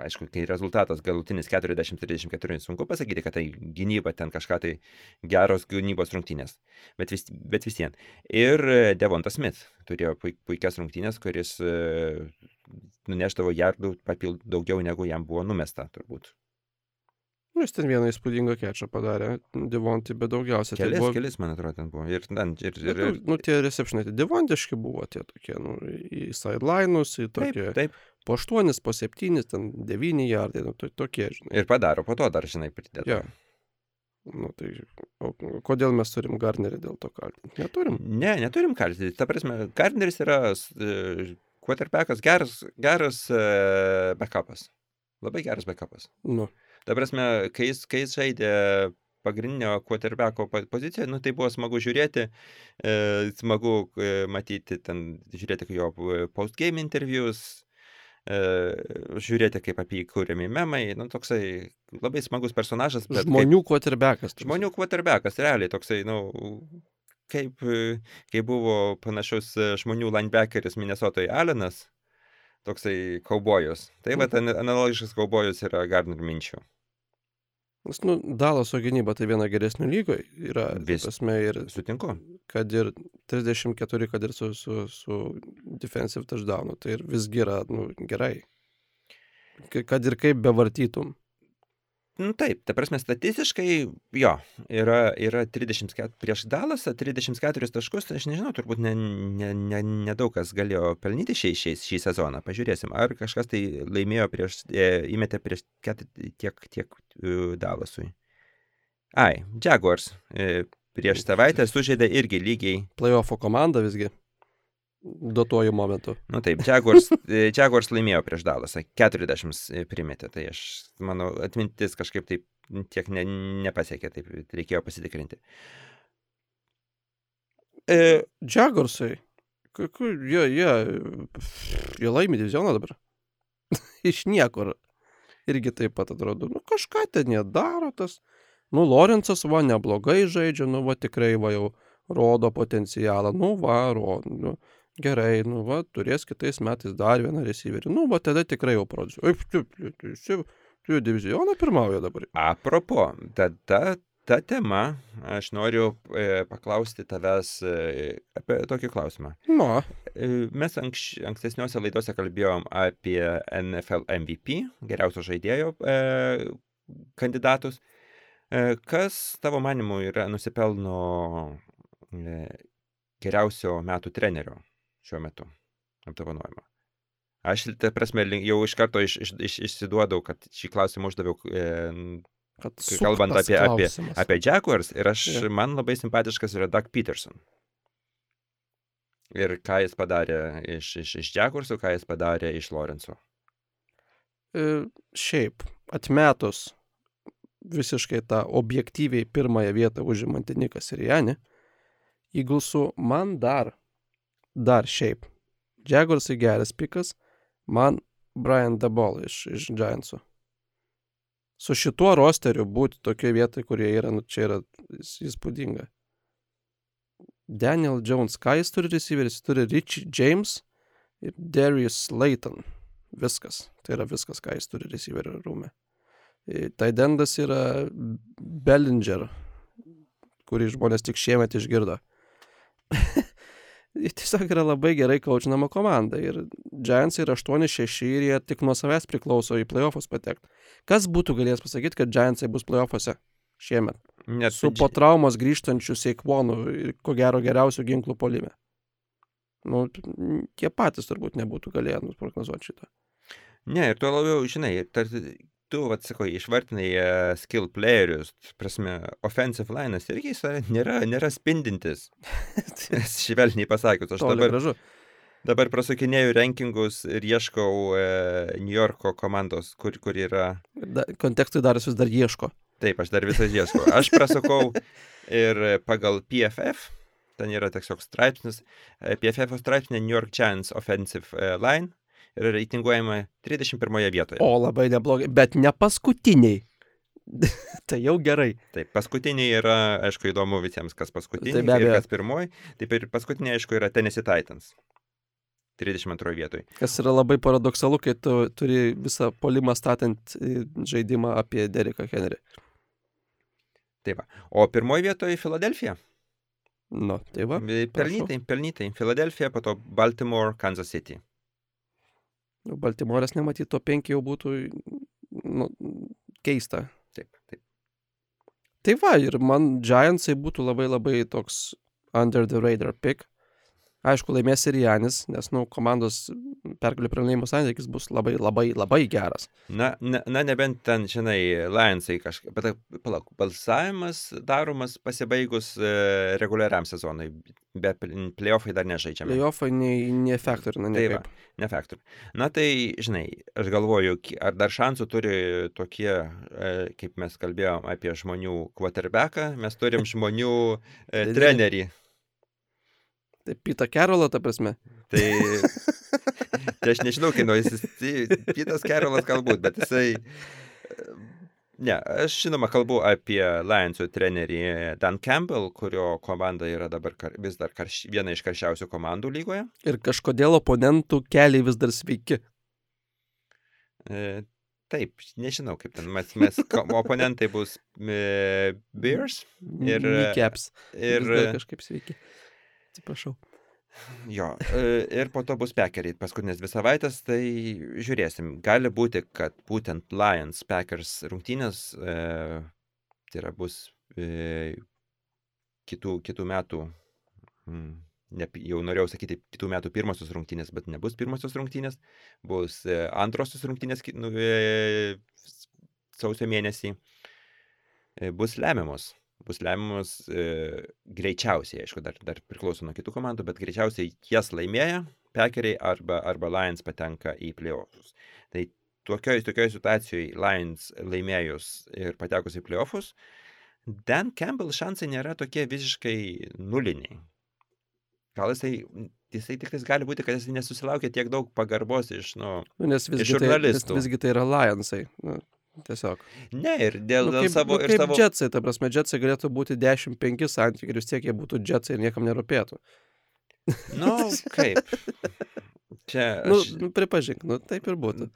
aišku, kai rezultatas galutinis 40-34, sunku pasakyti, kad tai gynyba ten kažką tai geros gynybos rungtynės, bet vis, bet vis vien. Ir Devontas Smith turėjo puikias rungtynės, kuris nuneždavo jardų daugiau negu jam buvo numesta, turbūt. Nu, jis ten vieną įspūdingą kečą padarė, Devonti, bet daugiausiai. Kelis, tai buvo... kelis, man atrodo, ten buvo. Ir, ten, ir, ir, ir... Nu, tie receptionai, tai Devontiški buvo tie tokie, nu, į sideline'us, į tokie. Taip, taip. Po aštuonis, po septynis, ten devyni jardai, nu, to, tokie, žinai. Ir padaro, po to dar, žinai, pridėti. Ja. Nu, tai o, kodėl mes turim Gardnerį dėl to kaltinti? Neturim. Ne, neturim kaltinti. Ta prasme, Gardneris yra uh, quarterbackas, geras, geras uh, backupas. Labai geras backupas. Nu. Ta prasme, kai jis, kai jis žaidė pagrindinio quarterbacko poziciją, nu, tai buvo smagu žiūrėti, e, smagu e, matyti ten, žiūrėti jo postgame intervius, e, žiūrėti, kaip apie jį kūrėmi memai, nu, toksai labai smagus personažas. Žmonių kaip, quarterbackas. Žmonių quarterbackas, realiai toksai, nu, kaip, kaip buvo panašus žmonių linebackeris Minnesotoje Allenas, toksai kaubojus. Tai va, mhm. analogiškas kaubojus yra Gardner minčių. Nes, nu, Dalaso gynyba tai viena geresnių lygoj yra. Vis. Prasme, ir, Sutinku. kad ir 34, kad ir su, su, su defensive touchdownu, tai ir visgi yra nu, gerai. Kad ir kaip bevartytum. Nu taip, ta prasme, statistiškai jo, yra, yra 34, prieš Dalasą 34 taškus, aš nežinau, turbūt nedaug ne, ne, ne, kas galėjo pelnyti šį, šį, šį sezoną. Pažiūrėsim, ar kažkas tai laimėjo prieš, e, įmetė prieš ket, tiek, tiek uh, Dalasui. Ai, Jaguars e, prieš savaitę sužaidė irgi lygiai. Playoffo komanda visgi duotuoju momentu. Nu taip, Jaguars, e, Jaguars laimėjo prieš Dalasą, 40 e, primetė, tai aš, mano atmintis kažkaip taip tiek ne, nepasiekė, taip reikėjo pasitikrinti. E, Jaguarsai, jie, jie, jie laimi divizioną dabar. Iš niekur. Irgi taip pat atrodo, nu kažką ten jie daro tas. Nu, Lorenzas va neblogai žaidžia, nu va tikrai va jau rodo potencialą, nu va, rodo. Nu, gerai, nu va, turės kitais metais dar vieną receiverį. Nu, va, tada tikrai jau pradžiu. Taip, taip, taip, tu jau divizioną pirmauja dabar. Apropo, tada ta tema, aš noriu e, paklausti tavęs e, apie tokį klausimą. Nu. E, mes anks, ankstesniuose laidose kalbėjom apie NFL MVP, geriausio žaidėjo e, kandidatus. E, kas tavo manimu yra nusipelno e, geriausio metų trenerio šiuo metu apdovanojimą. Aš, ta prasme, jau iš karto iš, iš, iš, išsiduodau, kad šį klausimą uždaviau, e, kalbant apie, apie, apie Jaguars, ir aš, ja. man labai simpatiškas yra Doug Peterson. Ir ką jis padarė iš, iš, iš Jaguarsų, ką jis padarė iš Lorenzo. E, šiaip, atmetus visiškai tą objektyviai pirmąją vietą užimantį Nikas ir Janį, Eaglesų man dar dar šiaip. Jaguarsai geras pikas, man Brian Dabol iš, iš Giantsų. Su šituo rosteriu būti tokioje vietoje, kurie yra, nu čia yra įspūdinga. Daniel Jones, ką jis turi receiveris, jis turi Richie James ir Darius Slayton. Viskas. Tai yra viskas, ką jis turi receiverio rūme. E, Taidendas yra Bellinger, kurį žmonės tik šiemet išgirdo. tiesiog yra labai gerai kaučinama komanda. Ir Giants yra 8-6 ir jie tik nuo savęs priklauso į playoffus patekti. Kas būtų galėjęs pasakyti, kad Giantsai bus playoffuose šiemet? Net su po traumos grįžtančiu Seikvonu ir ko gero geriausių ginklų polime. Nu, jie patys turbūt nebūtų galėję prognozuoti šitą. Ne, ir tuo labiau, žinai, tarsi tu, vat, sakau, išvartinai uh, skill playerius, prasme, offensive line'as irgi jis nėra, nėra spindintis. Švelniai pasakius, aš dabar, gražu. dabar prasukinėjau rankingus ir ieškau uh, New Yorko komandos, kur, kur yra. Da, kontekstui dar vis dar ieško. Taip, aš dar visą ieškau. Aš prasukau ir pagal PFF, ten yra tiesiog straipsnis, PFF straipsnė New York Giants offensive line reitinguojama 31 vietoje. O, labai neblogai, bet ne paskutiniai. tai jau gerai. Taip, paskutiniai yra, aišku, įdomu visiems, kas paskutiniai Tai ir kas pirmoji. Taip ir paskutiniai, aišku, yra Tennessee Titans. 32 vietoje. Kas yra labai paradoksalu, kai tu turi visą polimą statant žaidimą apie Deriką Henry. Taip. va. O pirmoji vietoje Filadelfija. Nu, tai va. Pelnytai, pelnytai. Filadelfija, po to Baltimore, Kansas City. Baltimoras nematyt to penki jau būtų nu, keista. Taip, taip. Tai va, ir man Giantsai būtų labai labai toks under the radar pick. Aišku, laimės ir Janis, nes, nu, komandos pergalių pralaimėjimo santykis bus labai labai labai geras. Na, na, na nebent ten, žinai, Lionsai kažkaip, bet palauk, balsavimas daromas pasibaigus e, reguliariam sezonui, be playoffai dar nežaidžiame. Playoffai nei, nei faktorina, Tai va, niekaip. ne faktų. Na tai, žinai, aš galvoju, ar dar šansų turi tokie, e, kaip mes kalbėjom apie žmonių quarterbacką, mes turim žmonių e, trenerį. Tai Pita Kerolo, ta prasme. Tai, tai aš nežinau, kai jis, Pitas Kerolas galbūt, bet jisai... e, Ne, aš žinoma kalbu apie Lionsų trenerį Dan Campbell, kurio komanda yra dabar kar, vis dar karš, viena iš karščiausių komandų lygoje. Ir kažkodėl oponentų keliai vis dar sveiki. E, taip, nežinau kaip ten, mes, mes oponentai bus e, Bears Ir, Caps. ir, kažkaip sveiki. Atsiprašau. jo, e, ir po to bus Packeriai paskutinės dvi savaitės, tai žiūrėsim. Gali būti, kad būtent Lions Packers rungtynės, e, tai yra bus e, kitų, kitų metų, mm, ne, jau norėjau sakyti kitų metų pirmosios rungtynės, bet nebus pirmosios rungtynės, bus e, antrosios rungtynės nu, e, sausio mėnesį, e, bus lemiamos. Bus lemiamos e, greičiausiai, aišku, dar, dar priklauso nuo kitų komandų, bet greičiausiai jas laimėję, Packeriai arba, arba Lions patenka į playoffus. Tai tokioj, tokioj situacijoje Lions laimėjus ir patekus į playoffus, Dan Campbell šansai nėra tokie visiškai nuliniai. Gal jisai, jisai tik tais gali būti, kad jisai nesusilaukia tiek daug pagarbos iš, nu, Nu, nes visgi, tai, nes žurnalistų. visgi tai yra Lionsai. Nu, tiesiog. ne, ir dėl, Nu, dėl kaip, savo, nu, ir kaip savo, Jetsai, ta prasme, Jetsai galėtų būti 10-5 santykiai ir vis tiek jie būtų Jetsai ir niekam nerūpėtų. nu, kaip. Čia, Nu, aš, nu, pripažink, nu, taip ir būtų.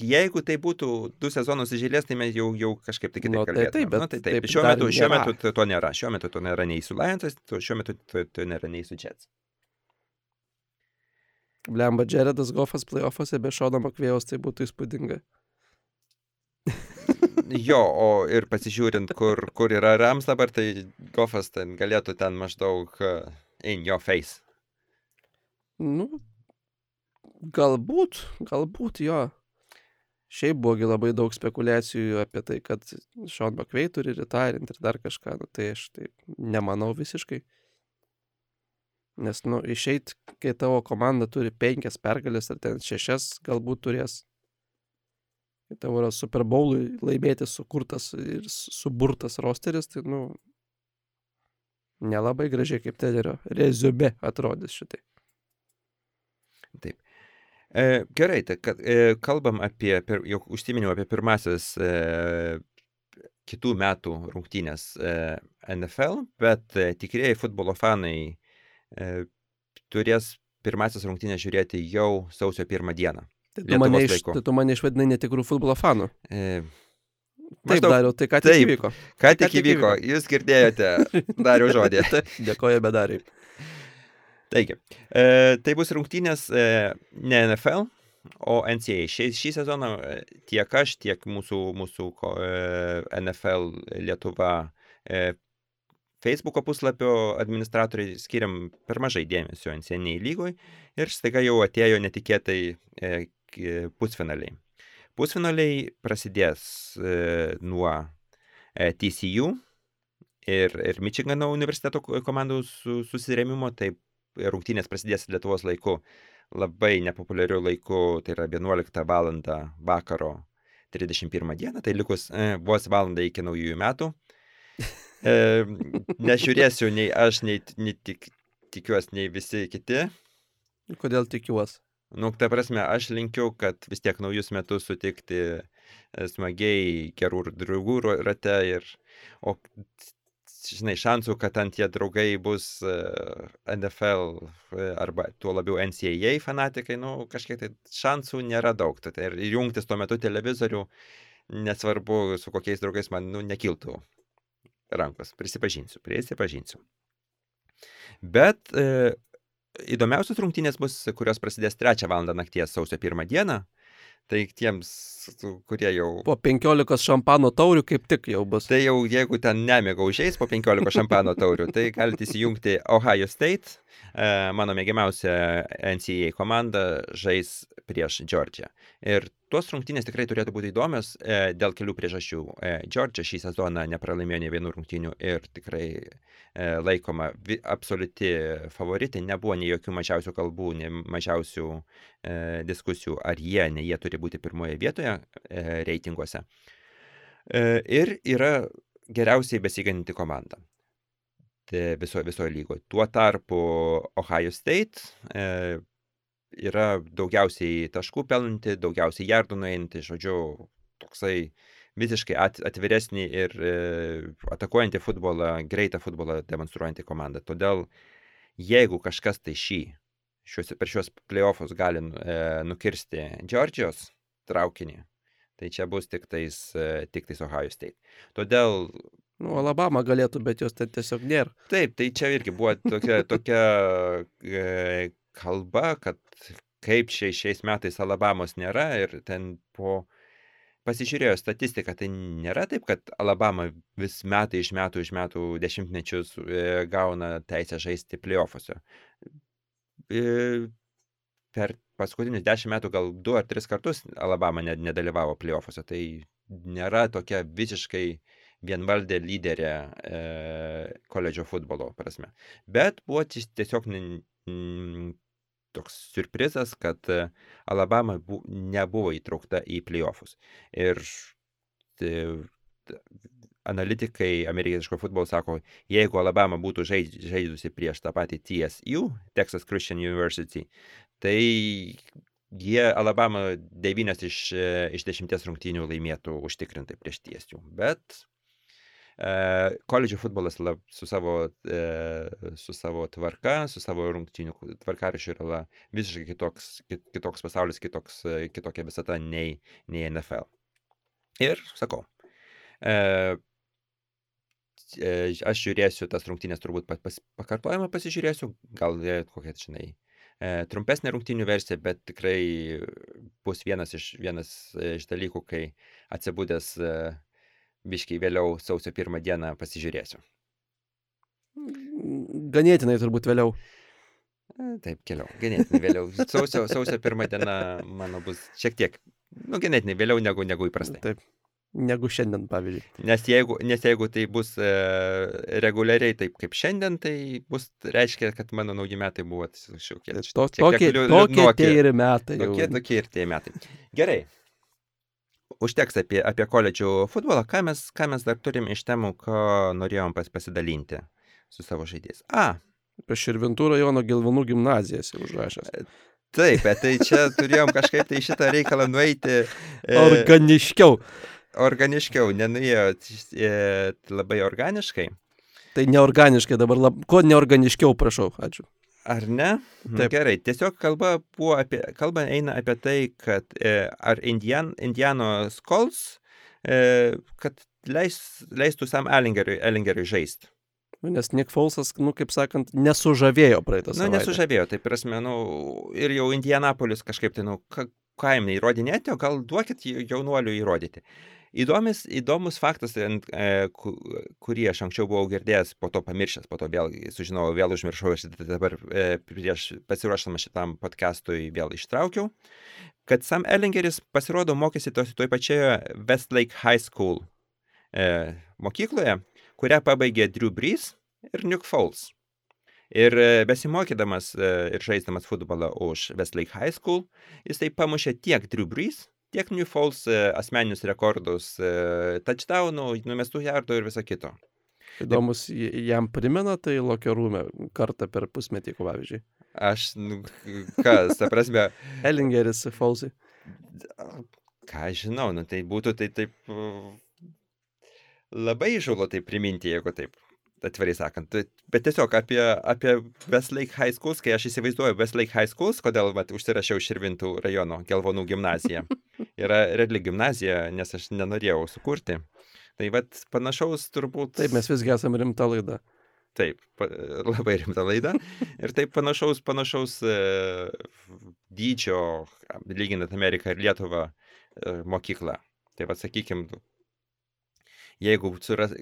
jeigu tai būtų du sezonus išėlės, tai mes jau, jau kažkaip tai kitaip Nu, tai kalbėtume. taip, bet nu, tai taip. taip Šiuo metu, šiuo nėra. metu to, nėra. Šiuo metu to nėra nei su Lionsas, šiuo metu to, to nėra nei su Jets. Blemba Jaredas Goffas playoffuose be Šono Makvėjaus tai būtų įspūdinga. Jo, o ir pasižiūrint, kur, kur yra Rams dabar, tai Goffas ten galėtų ten maždaug uh, in your face. Nu, galbūt, galbūt jo. Šiaip buvogi labai daug spekulacijų apie tai, kad Sean McVay turi retirint ir dar kažką, nu, tai aš taip nemanau visiškai. Nes, nu, išeit, kai tavo komanda turi penkias pergalės ar ten šešias, galbūt turės. Tavo yra Super Bowlui laimėti sukurtas ir suburtas rosteris, tai, nu, nelabai gražiai kaip tenerio reziume atrodys šitai. Taip. E, gerai, tai kad, e, kalbam apie, pir, jau užsiminiau apie pirmasis e, kitų metų rungtynės e, NFL, bet e, tikrieji futbolo fanai e, turės pirmasis rungtynės žiūrėti jau sausio pirmą dieną. Tai tu, mane iš, tai tu mane išvadinai netikrų futbolo fanų. E, Taip, Maždaug dariau, tai ką tik taip. įvyko. ką tik tik įvyko, jūs girdėjote, dariau žodį. Dėkoju bedariai. Taigi, e, tai bus rungtynės e, ne NFL, o NCAA. Šį, šį sezoną e, tiek aš, tiek mūsų, mūsų ko, e, NFL Lietuva e, Facebook'o puslapio administratoriai skiriam per mažai dėmesio NCAA lygoj ir staiga jau atėjo netikėtai e, pusfinaliai. Pusfinaliai prasidės e, nuo e, TCU ir, ir Michigano universiteto ko- komandų su, susirėmimo, tai rungtynės prasidės Lietuvos laiku labai nepopuliariu laiku, tai yra 11 val. vakaro 31 dieną, tai likus e, vos valanda iki naujųjų metų. E, nežiūrėsiu nei aš, nei, nei tik, tikiuosi, nei visi kiti. Kodėl tikiuosi? Nu, ta prasme, aš linkiu, kad vis tiek naujus metus sutikti e, smagiai gerų draugų rate ir, o, žinai, šansų, kad ant tie draugai bus e, NFL e, arba tuo labiau NCAA fanatikai, nu, kažkiek tai šansų nėra daug. Tai ir jungtis tuo metu televizorių, nesvarbu, su kokiais draugais man, nu, nekiltų rankos. Prisipažinsiu, prisipažinsiu. Bet e, įdomiausios rungtynės bus, kurios prasidės 3 val. nakties sausio 1 dieną. Tai tiems, kurie jau... Po 15 šampano taurių kaip tik jau bus. Tai jau jeigu ten nemiga užeis po 15 šampano taurių, tai galite įsijungti Ohio State, mano mėgiamiausia NCAA komanda, žais prieš Džordžiją. Ir Tuos rungtynės tikrai turėtų būti įdomios dėl kelių priežasčių. Džordžia šį sezoną nepralaimėjo ne vienų rungtynių ir tikrai laikoma absoliuti favoritė. Nebuvo nei jokių mažiausių kalbų, nei mažiausių diskusijų, ar jie, ne jie turi būti pirmoje vietoje reitinguose. Ir yra geriausiai besiganinti komanda visoje viso lygoje. Tuo tarpu Ohio State e, yra daugiausiai taškų pelnanti, daugiausiai jardų nueinanti, žodžiu, toksai visiškai at, atviresnį ir e, atakuojantį futbolą, greitą futbolą demonstruojantį komandą. Todėl, jeigu kažkas tai šį, šiuos, per šios playoffus gali e, nukirsti Džordžijos traukinį, tai čia bus tik tais, e, tik tais Ohio State. Todėl Nu, Alabama galėtų, bet jos ten tiesiog nėra. Taip, tai čia irgi buvo tokia, tokia e, kalba, kad kaip šiais, šiais metais Alabamos nėra ir ten po pasižiūrėjo statistiką, tai nėra taip, kad Alabama vis metai iš metų iš metų dešimtmečius e, gauna teisę žaisti playoffuose. E, per paskutinius dešimt metų gal du ar tris kartus Alabama nedalyvavo playoffuose, tai nėra tokia visiškai vienvaldė lyderė e, koledžio futbolo prasme. Bet buvo tiesiog toks surprizas, kad e, Alabama bu, nebuvo įtraukta į playoffus. Ir tai, analitikai amerikietiško futbolo sako, jeigu Alabama būtų žaidusi prieš tą patį TSU, Texas Christian University, tai jie Alabama 9 iš, e, iš 10 rungtynių laimėtų užtikrintai prieš TSU. Bet koledžio futbolas lab, su, savo, su savo tvarka, su savo rungtynių tvarkarašiu yra la, visiškai kitoks, kitoks pasaulis, kitoks, kitokia visata nei, nei NFL. Ir sakau, aš žiūrėsiu tas rungtynės turbūt pas, pakartojimą pasižiūrėsiu, gal kokia, žinai, trumpesnė rungtynių versija, bet tikrai bus vienas iš, vienas iš dalykų, kai atsibūdęs biškiai vėliau sausio pirmą dieną pasižiūrėsiu. Ganėtinai turbūt vėliau. E, taip, keliau. Ganėtinai vėliau. Sausio, sausio pirmą dieną mano bus šiek tiek, nu, ganėtinai vėliau negu, negu įprastai. Taip. Negu šiandien, pavyzdžiui. Nes jeigu, nes jeigu tai bus e, reguliariai taip kaip šiandien, tai bus, reiškia, kad mano nauji metai buvo šiokie. To, tokie, tokie tie ir metai. Tokie, tokie ir tie metai. Gerai užteks apie, apie koledžių futbolą. Ką mes, ką mes dar turim iš temų, ko norėjom pas, pasidalinti su savo žaidėjais? A. Apie Širvintų rajono Gilvanų gimnazijas jau užrašęs. E, taip, bet tai čia turėjom kažkaip tai šitą reikalą nueiti. E, organiškiau. Organiškiau, nenuėjo e, labai organiškai. Tai neorganiškai dabar, lab... ko neorganiškiau, prašau, ačiū. Ar ne? Nu, Taip. Gerai, tiesiog kalba, buvo apie, kalba eina apie tai, kad e, ar Indian, Indianos Colts, e, kad leis, leistų Sam Ellingeriui, Ellingeriui žaisti. Nu, nes Nick Folsas, nu, kaip sakant, nesužavėjo praeitą savaitę. Nu, nesužavėjo, tai prasme, nu, ir jau Indianapolis kažkaip tai, nu, ką, jam neįrodinėti, o gal duokit jaunuoliu įrodyti. Įdomis, įdomus faktas, e, kurį aš anksčiau buvau girdėjęs, po to pamiršęs, po to vėl sužinojau, vėl užmiršau ir dabar e, prieš pasiruošdamas šitam podcastui vėl ištraukiau, kad Sam Ellingeris pasirodo mokėsi toj, toj pačioje Westlake High School e, mokykloje, kurią pabaigė Drew Brees ir Nick Foles. Ir e, besimokydamas e, ir žaisdamas futbolą už Westlake High School, jisai pamušė tiek Drew Brees, tiek New Falls e, asmeninius rekordus, e, touchdownų, numestų jardų ir viso kito. Įdomus, jam primena tai lokio rūmė kartą per pusmetį, pavyzdžiui. Aš, nu, kas, ta prasme, Ellingeris Fausai. ką žinau, nu tai būtų tai taip labai žulo tai priminti, jeigu taip atvirai sakant. Tai- Bet tiesiog apie, apie Westlake High Schools, kai aš įsivaizduoju Westlake High Schools, kodėl vat, užsirašiau Širvintų rajono Gelvonų gimnaziją. Yra reali gimnazija, nes aš nenorėjau sukurti. Tai vat panašaus turbūt. Taip, mes visgi esame rimta laida. Taip, labai rimta laida. Ir taip panašaus, panašaus e, dydžio, lyginant Ameriką ir Lietuvą, e, mokyklą. Tai vad sakykim, jeigu suras,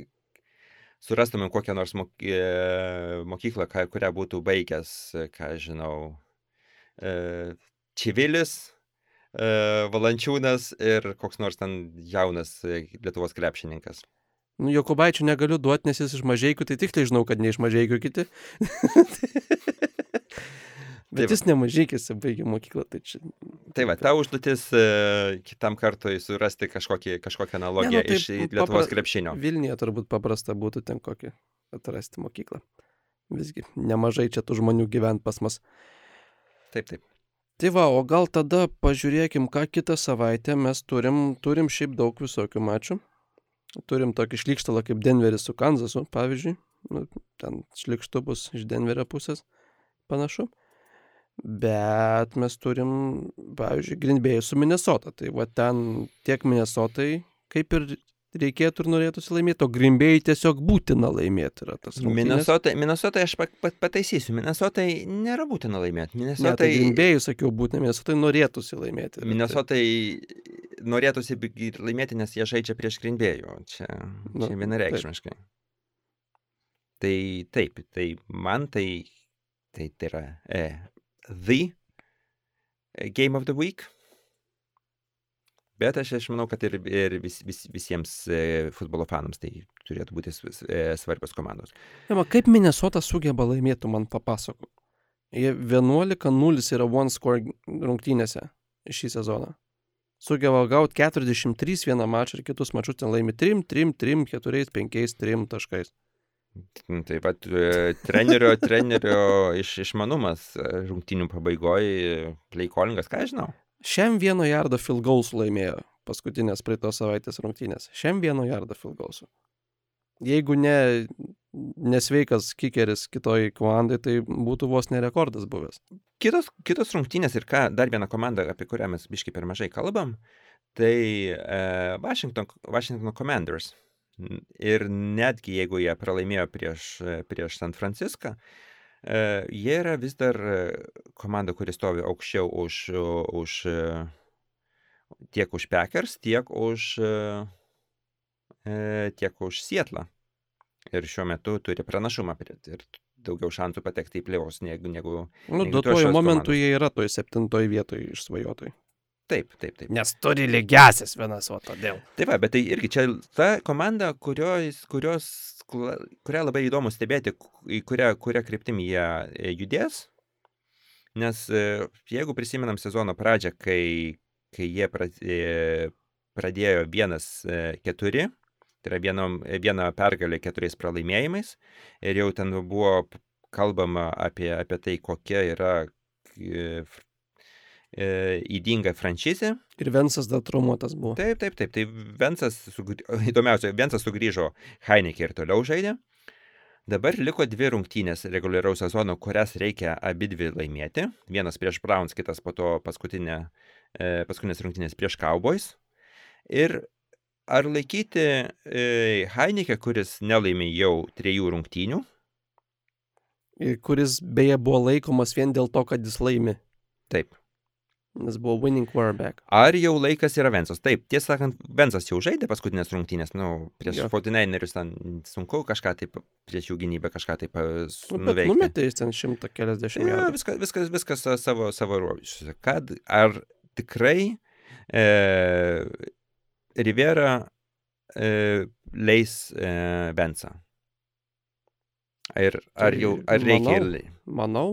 surastumėm kokią nors e, mokyklą, kurią būtų baigęs, e, ką žinau, e, Čivilis, Valančiūnas ir koks nors ten jaunas Lietuvos krepšininkas. Nu, Jokubaičių negaliu duoti, nes jis iš mažiekių, tai tik tai žinau, kad ne iš mažiekių kiti. Bet Taip. jis ne mažykis, baigė mokyklą, tai čia... Tai va, ta užduotis e, kitam kartui surasti kažkokį, kažkokią analogiją Ne, nu, iš Lietuvos papra- krepšinio. Vilniuje turbūt paprasta būtų ten kokį atrasti mokyklą. Visgi nemažai čia tų žmonių gyvent pas mus. Taip, taip. Tai va, o gal tada pažiūrėkim, ką kitą savaitę mes turim, turim šiaip daug visokių mačių. Turim tokį šlikštalą kaip Denveris su Kanzasu, pavyzdžiui. Nu, ten šlikštų bus iš Denverio pusės panašu. Bet mes turim, pavyzdžiui, Grindbėjų su Minnesota. Tai va ten tiek Minnesotai, kaip ir reikėtų ir norėtųsi laimėti, o Grindbėjai tiesiog būtina laimėti yra tas rungtynes. Minnesota, Minnesota aš pa, pa, pataisysiu. Minnesota nėra būtina laimėti. Ne, Minnesota, tai Grindbėjai, sakiau, būtina, Minnesota norėtųsi laimėti. Minnesota norėtųsi laimėti, nes jie žaidžia prieš Grindbėjų. Čia, Nu, čia vienareikšmiškai. Tai taip, tai man tai, tai, tai yra e, The Game of the Week. Bet aš, aš manau, kad ir, ir vis, vis, visiems e, futbolo fanams tai turėtų būti e, svarbios komandos. Ema, kaip Minnesota sugeba laimėti, man papasakok. Jie 11-0 yra one score rungtynėse šį sezoną. Sugeba gauti 43 vieną mačą ir kitus mačius ten laimi 3, 3, 3, 4, 5, 3 taškais. Mm, Taip pat e, trenerio, trenerio iš, išmanumas e, rungtynių pabaigoje, play callingas, ką žinau. Šiam vieno jardo field goals laimėjo paskutinės praeitos savaitės rungtynės. Šiam vieno jardo field goals. Jeigu ne nesveikas kikeris kitoj komandai, tai būtų vos nerekordas buvęs. Kitos, kitos rungtynės ir ką, dar viena komanda, apie kurią mes biškai per mažai kalbam, tai e, Washington, Washington Commanders. Ir netgi jeigu jie pralaimėjo prieš, prieš San Franciską, e, jie yra vis dar e, komanda, kuri stovi aukščiau už, už e, tiek už Packers, tiek už, tiek už Sietlą. Ir šiuo metu turi pranašumą ir daugiau šansų patekti į playoffs negu, negu Nu, duotuoju momentu komandos. jie yra toj septintoje vietoje išsvajotojai. Taip, taip, taip. Nes turi lygiasias vienas, o todėl. Tai va, bet tai irgi čia ta komanda, kurios, kurios, kurią labai įdomu stebėti, į kurią, kurią kryptim jie e, judės. Nes e, jeigu prisimenam sezono pradžią, kai, kai jie e, pradėjo vienas e, keturi, tai yra vienom, viena pergalė keturiais pralaimėjimais, ir jau ten buvo kalbama apie, apie tai, kokia yra įdinga franšizė. Ir Vensas dar traumuotas buvo. Taip, taip, taip. Tai Vensas, įdomiausia, Vensas sugrįžo Heineke ir toliau žaidė. Dabar liko dvi rungtynės reguliaraus sezono, kurias reikia abi dvi laimėti. Vienas prieš Browns, kitas po to paskutinė, e, paskutinės rungtynės prieš Cowboys. Ir ar laikyti e, Heineke, kuris nelaimė jau trejų rungtynių, Ir kuris beje buvo laikomas vien dėl to, kad jis laimi. taip. Nes buvo winning quarterback. Ar jau laikas yra Vensas? Taip, tiesą sakant, Vensas jau žaidė paskutinės rungtynės, nu, prieš yeah. 49erius ten sunku kažką taip, prieš jų gynybę kažką taip e, Nu, nuveikti. numetė jis ten šimtą keliasdešimt Ja, viskas, viskas, viskas sa- savo, savo ruošiuose. Kad ar tikrai e, Rivera e, leis e, Vensą? Ir ar Tai jau, ar reikia ir... manau. lei- Manau.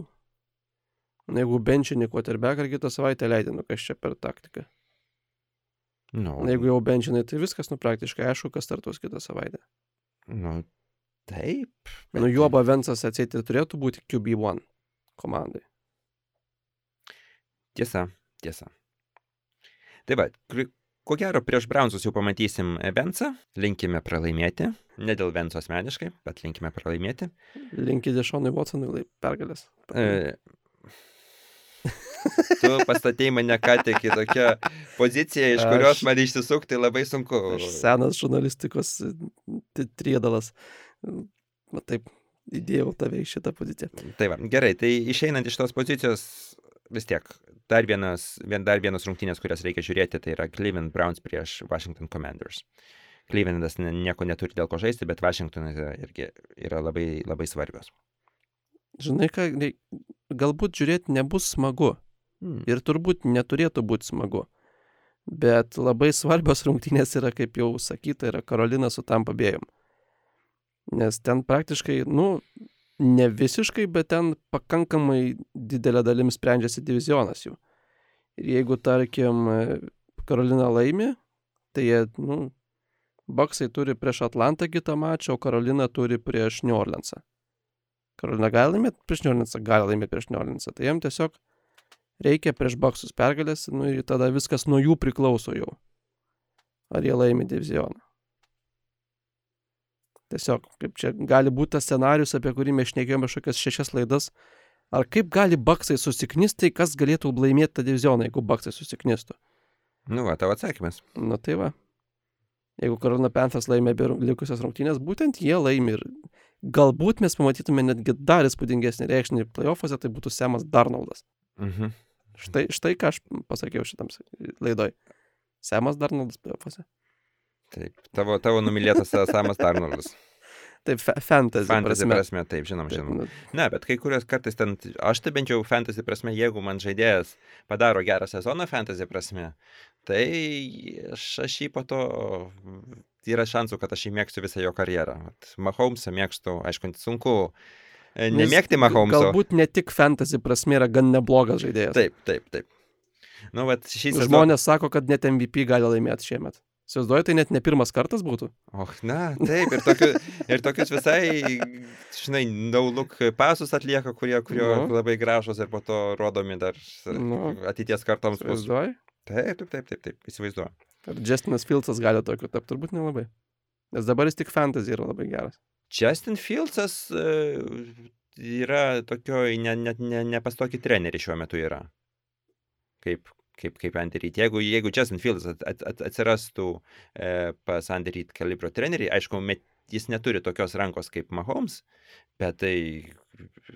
Jeigu benčinį quarterback ar kitą savaitę leidė, nu kas čia per taktiką. Nu, Na, Jeigu jau benčinai, tai viskas, nu praktiškai aišku, kas startuos kitą savaitę. nu, taip. Nu, juoba Vensas atsėti turėtų būti QB1 komandai. Tiesa, tiesa. Tai va, ko gero prieš Brownsus jau pamatysim Vensą, linkime pralaimėti, ne dėl Venso asmeniškai, bet linkime pralaimėti. Linki Dešonui Watsonui pergalės. E, tu pastatėjai mane ką tik į tokią poziciją, iš kurios Aš- man išsisukti labai sunku. Aš senas žurnalistikos triedalas. Va taip, įdėjau tave į šitą poziciją. Tai va, gerai, tai išeinant iš tos pozicijos, vis tiek, dar vienas, vien, dar vienas rungtynės, kurias reikia žiūrėti, tai yra Cleveland Browns prieš Washington Commanders. Clevelandas nieko neturi dėl ko žaisti, bet Washingtonas yra- irgi yra labai, labai svarbios. Žinai ką, galbūt žiūrėti nebus smagu. Hmm. Ir turbūt neturėtų būti smagu. Bet labai svarbios rungtynės yra, kaip jau sakyta, yra Karolina su tam pabėjom. Nes ten praktiškai, nu, ne visiškai, bet ten pakankamai didelė dalim sprendžiasi divizionas jų. Ir jeigu, tarkim, Karolina laimi, tai jie, nu, Baksai turi prieš Atlantą kitą mačą, o Karolina turi prieš New Orleansą. Karolina gali laimėti prieš New Orleansą, gali laimėti prieš New Orleansą. Tai jiem tiesiog reikia prieš Baksus pergalės, nu ir tada viskas nuo jų priklauso jau. Ar jie laimi divizioną. Tiesiog, kaip čia gali būti tas scenarius, apie kurį mes šnekėjome šokias šešias laidas. Ar kaip gali Baksai susiknisti, kas galėtų laimėti tą divizioną, jeigu Baksai susiknistų? Nu, va, tavo atsakymas. Nu tai va. Jeigu Karolina Panthers laimė abi likusias rungtynės, būtent jie laimi ir galbūt mes pamatytume netgi dar įspūdingesnį reikšnį playoffuose, tai būtų Semas Darnoldas. Mhm. Štai, štai ką aš pasakiau šitam laidoj. Semas Darnoldas playoffuose. Taip, tavo, tavo numylėtas Samas Tarnoldas. Taip, fa fantasy, Fantasy prasme. prasme, taip, žinom, žinom. nu, Ne, bet kai kurios kartais ten, aš tai bent jau fantasy prasme, jeigu man žaidėjas padaro gerą sezoną fantasy prasme, tai aš, aš jį po to, yra šansų, kad aš jį mėgstu visą jo karjerą. Mahomesą mėgstu, aišku, sunku nemėgti Mahomeso. Galbūt ne tik fantasy prasme yra gan neblogas žaidėjas. Taip, taip, taip. Nu, vat šį sezoną. Žmonės sako, kad net MVP gali laimėti šiemet. Įsivaizduoju, tai net ne pirmas kartas būtų. Och, na, taip, ir, tokiu, ir tokius visai, žinai, no-look pasus atlieka, kurie, kurie Nu. labai gražus ir po to rodomi dar Nu. ateities kartoms bus. Įsivaizduoju. Taip, taip, taip, taip, taip, įsivaizduoju. Ar Justinas Fieldsas gali tokiu tapti? Turbūt nelabai. Nes dabar jis tik fantasy yra labai geras. Justin Fieldsas e, yra tokioj, ne, ne, ne, ne pas tokį trenerį šiuo metu yra. Kaip, kaip, kaip Andy Reid. Jeigu, jeigu Justin Fields at, at, at, atsirastų e, pas Andy Reid kalibro trenerį, aišku, met, jis neturi tokios rankos kaip Mahomes, bet tai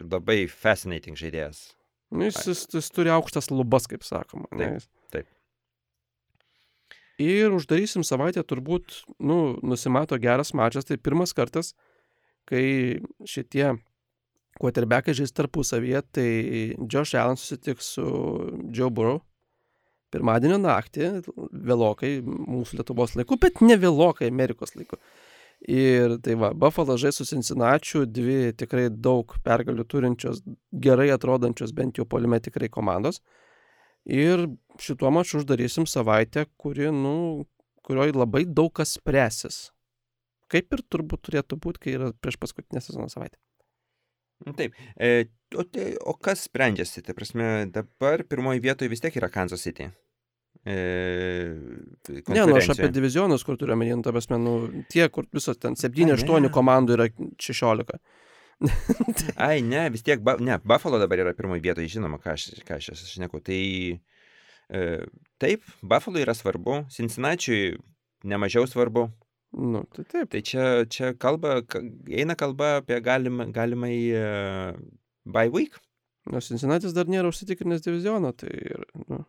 labai fascinating žaidėjas. Nu, jis, jis, jis turi aukštas lubas, kaip sakoma. ne? Taip, taip. Ir uždarysim savaitę turbūt, nu, nusimato geras mačas. Tai pirmas kartas, kai šitie quarterbackai žais tarpusavyje, tai Josh Allen susitiks su Joe Burrow. Pirmadienio naktį, vėlokai, mūsų Lietuvos laiku, bet ne vėlokai Amerikos laiku. Ir tai va, Buffalo žais su Cincinnati, dvi tikrai daug pergalių turinčios, gerai atrodančios bent jau polime tikrai komandos. Ir šituo maču uždarysim savaitę, kuri, nu, kurioje labai daug kas spręsis. Kaip ir turbūt turėtų būti, kai yra prieš paskutinę sezono savaitę. Nu, Taip. E, o, tai, o kas sprendžiasi? Tai prasme, dabar pirmoji vietoje vis tiek yra Kansas City. E, Ne, nu aš apie divizionus, kur turiu omeny, nu, ta prasme, nu, tie, kur visos ten ne. 7-8 komandų yra 16. Ai, ne, vis tiek, ba, ne, Buffalo dabar yra pirmoji vietoje, žinoma, ką aš, ką aš šneku. Tai e, taip, Buffalo yra svarbu, Cincinnatiui nemažiau svarbu. Nu, tai taip. Tai čia, čia kalba, ka- eina kalba apie galimą, galimai uh, bye week. Nors Cincinnati dar nėra užsitikrinęs diviziono, tai ir, nu,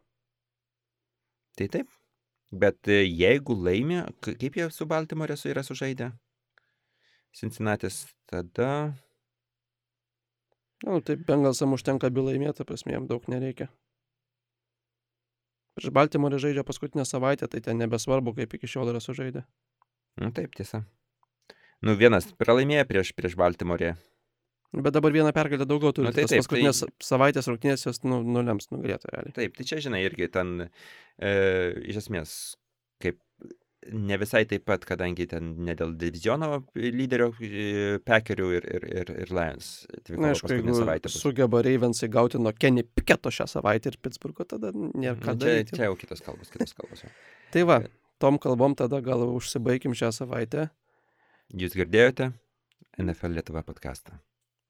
Tai taip. Bet e, jeigu laimi, k- kaip jie su Baltimore su yra sužaidę? Cincinnatis tada. nu taip, Bengalsam užtenka bylą ta prasme, jam daug nereikia. Prieš Baltimorę žaidžia paskutinę savaitę, tai ten nebesvarbu, kaip iki šiol yra sužaidę. Nu taip, tiesa. Nu vienas pralaimėjo prieš, prieš Baltimore. Bet dabar vieną pergalę daugiau turi. Nu, Nu, tai tai taip, paskutinės tai... savaitės rungtynės jos nu, nulems nugalėtoją realiai. Taip, tai čia žinai irgi ten e, iš esmės, kaip ne visai taip pat, kadangi ten ne dėl diviziono lyderio e, Packerių ir, ir, ir, ir Lions. Na, aišku, jeigu sugeba Ravensai gauti nuo Kenny Piketo šią savaitę ir Pittsburgho, tada nėra ką čia, daryti. čia jau kitos kalbos, kitos kalbos. Tai va, tom kalbom tada gal užsibaigim šią savaitę. Jūs girdėjote NFL Lietuva podcastą.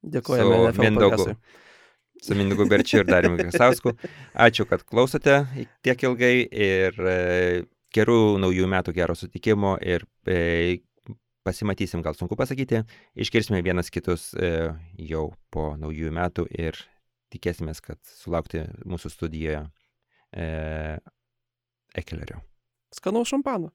Dėkojame Su Mindaugu. Su Mindugu Berčiu ir Darimu Krasausku. Ačiū, kad klausote tiek ilgai ir e, gerų naujų metų, gero sutikimo ir e, pasimatysim, gal sunku pasakyti, iškirsime vienas kitus e, jau po naujųjų metų ir tikėsime, kad sulaukti mūsų studijoje e, Ekelerio. Skanaus šampano.